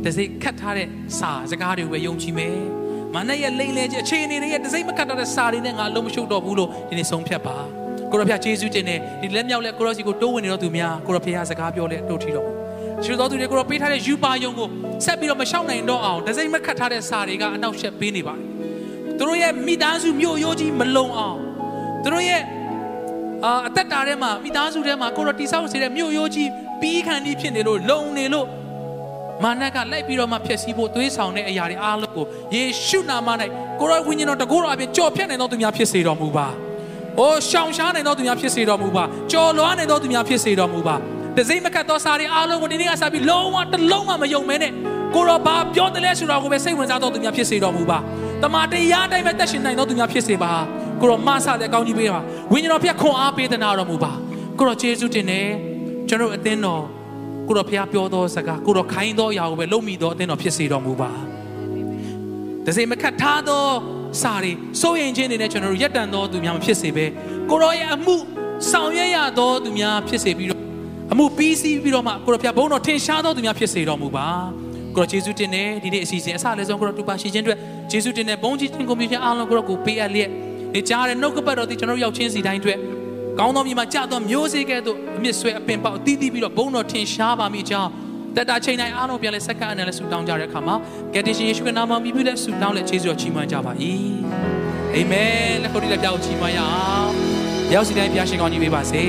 တစိခတ်ထားတဲ့စာစကားတွေပဲယုံကြည်မယ် မနက်ရဲ့လိမ့်လဲခြင်းအခြေအနေတွေရဲ့တစိမ့်မခတ်တော့တဲ့စာတွေနဲ့ငါလုံးမရှုပ်တော့ဘူးလို့ဒီနေ့ဆုံးဖြတ်ပါကိုရဖျားယေရှုတင်တယ်ဒီလက်မြောက်လက်ကိုရစီကိုတိုးဝင်နေတော့သူများကိုရဖျားစကားပြောလဲတိုးထီတော့ရှိတော်သူတွေကိုတော့ပေးထားတဲ့ယူပါယုံကိုဆက်ပြီးတော့မရှောက်နိုင်တော့အောင်ဒစိမ့်မခတ်ထားတဲ့စာတွေကအနောက်ရှက်ပေးနေပါတယ်သူတို့ရဲ့မိသားစုမြို့ရိုးကြီးမလုံအောင်သူတို့ရဲ့အာအသက်တာထဲမှာမိသားစုထဲမှာကိုရောတိဆောက်စေတဲ့မြို့ရိုးကြီးပြီးခံပြီးဖြစ်နေလို့လုံနေလို့ မာနကလိုက်ပြီးတော့မှဖျက်ဆီးဖို့သွေးဆောင်တဲ့အရာတွေအားလုံးကိုယေရှုနာမ၌ကိုရောဝိညာဉ်တော်တကူတော်အပြင်ကြော်ဖြတ်နိုင်သောသူများဖြစ်စေတော်မူပါ။အိုးရှောင်ရှားနိုင်သောသူများဖြစ်စေတော်မူပါ။ကြော်လွှားနိုင်သောသူများဖြစ်စေတော်မူပါ။တစိမ့်မကတ်သောစာတွေအားလုံးကိုဒီနေ့ကစပြီးလုံးဝတစ်လုံးမှမယုံမဲနဲ့ကိုရောဘာပြောတယ်လဲဆိုတာကိုပဲစိတ်ဝင်စားသောသူများဖြစ်စေတော်မူပါ။တမန်တရားတိုင်းပဲတက်ရှင်နိုင်သောသူများဖြစ်စေပါ။ကိုရောမဆတဲ့အကောင်းကြီးပေးပါ။ဝိညာဉ်တော်ဖျက်ခွန်အားပေးတဲ့နာတော်မူပါ။ကိုရောယေရှုတင်နေကျွန်တော်အသင်းတော် ကိုရောဖျားပြောသောစကားကိုရောခိုင်းသောအရာကိုပဲလုံမိသောအသင်းတော်ဖြစ်စေတော်မူပါ။တစိမ့်မကတ်ထားသောစာတွေစိုးရင်ချင်းတွေနဲ့ကျွန်တော်တို့ရက်တန်သောသူများမဖြစ်စေပဲကိုရောရဲ့အမှုဆောင်ရွက်ရသောသူများဖြစ်စေပြီးတော့အမှုပြီးစီးပြီးတော့မှကိုရောဖျားဘုန်းတော်ထင်ရှားသောသူများဖြစ်စေတော်မူပါကိုရောယေရှုတင်တဲ့ဒီနေ့အစီအစဉ်အစလည်းဆုံးကိုရောတူပါရှိခြင်းအတွက်ယေရှုတင်တဲ့ဘုန်းကြီးတင်ကုန်ပြည့်အားလုံးကိုရောကိုပေးအပ်လျက်နေကြားတဲ့နှုတ်ကပတ်တော်ဒီကျွန်တော်တို့ရောက်ချင်းစီတိုင်းအတွက် ကောင်းသောမြေမှာကြာသောမျိုးစေ့ကဲ့သို့အမြင့်ဆွဲအပင်ပေါက်အသီးသီးပြီးတော့ဘုန်းတော်ထင်ရှားပါမိကြောင်းတတချိန်တိုင်းအားလုံးပြန်လဲစက္ကန့်အနေနဲ့ဆုတောင်းကြတဲ့အခါမှာကယ်တင်ရှင်ယေရှုခရစ်နာမမြည်ပြီးလဲဆုတောင်းလဲခြေစွတော်ချီးမွမ်းကြပါ၏အာမင်လက်ခုပ်တီးလက်ပြောက်ချီးမွမ်းရအောင်ရောက်စီတိုင်းဘုရားရှင်ကောင်းကြီးပေးပါစေ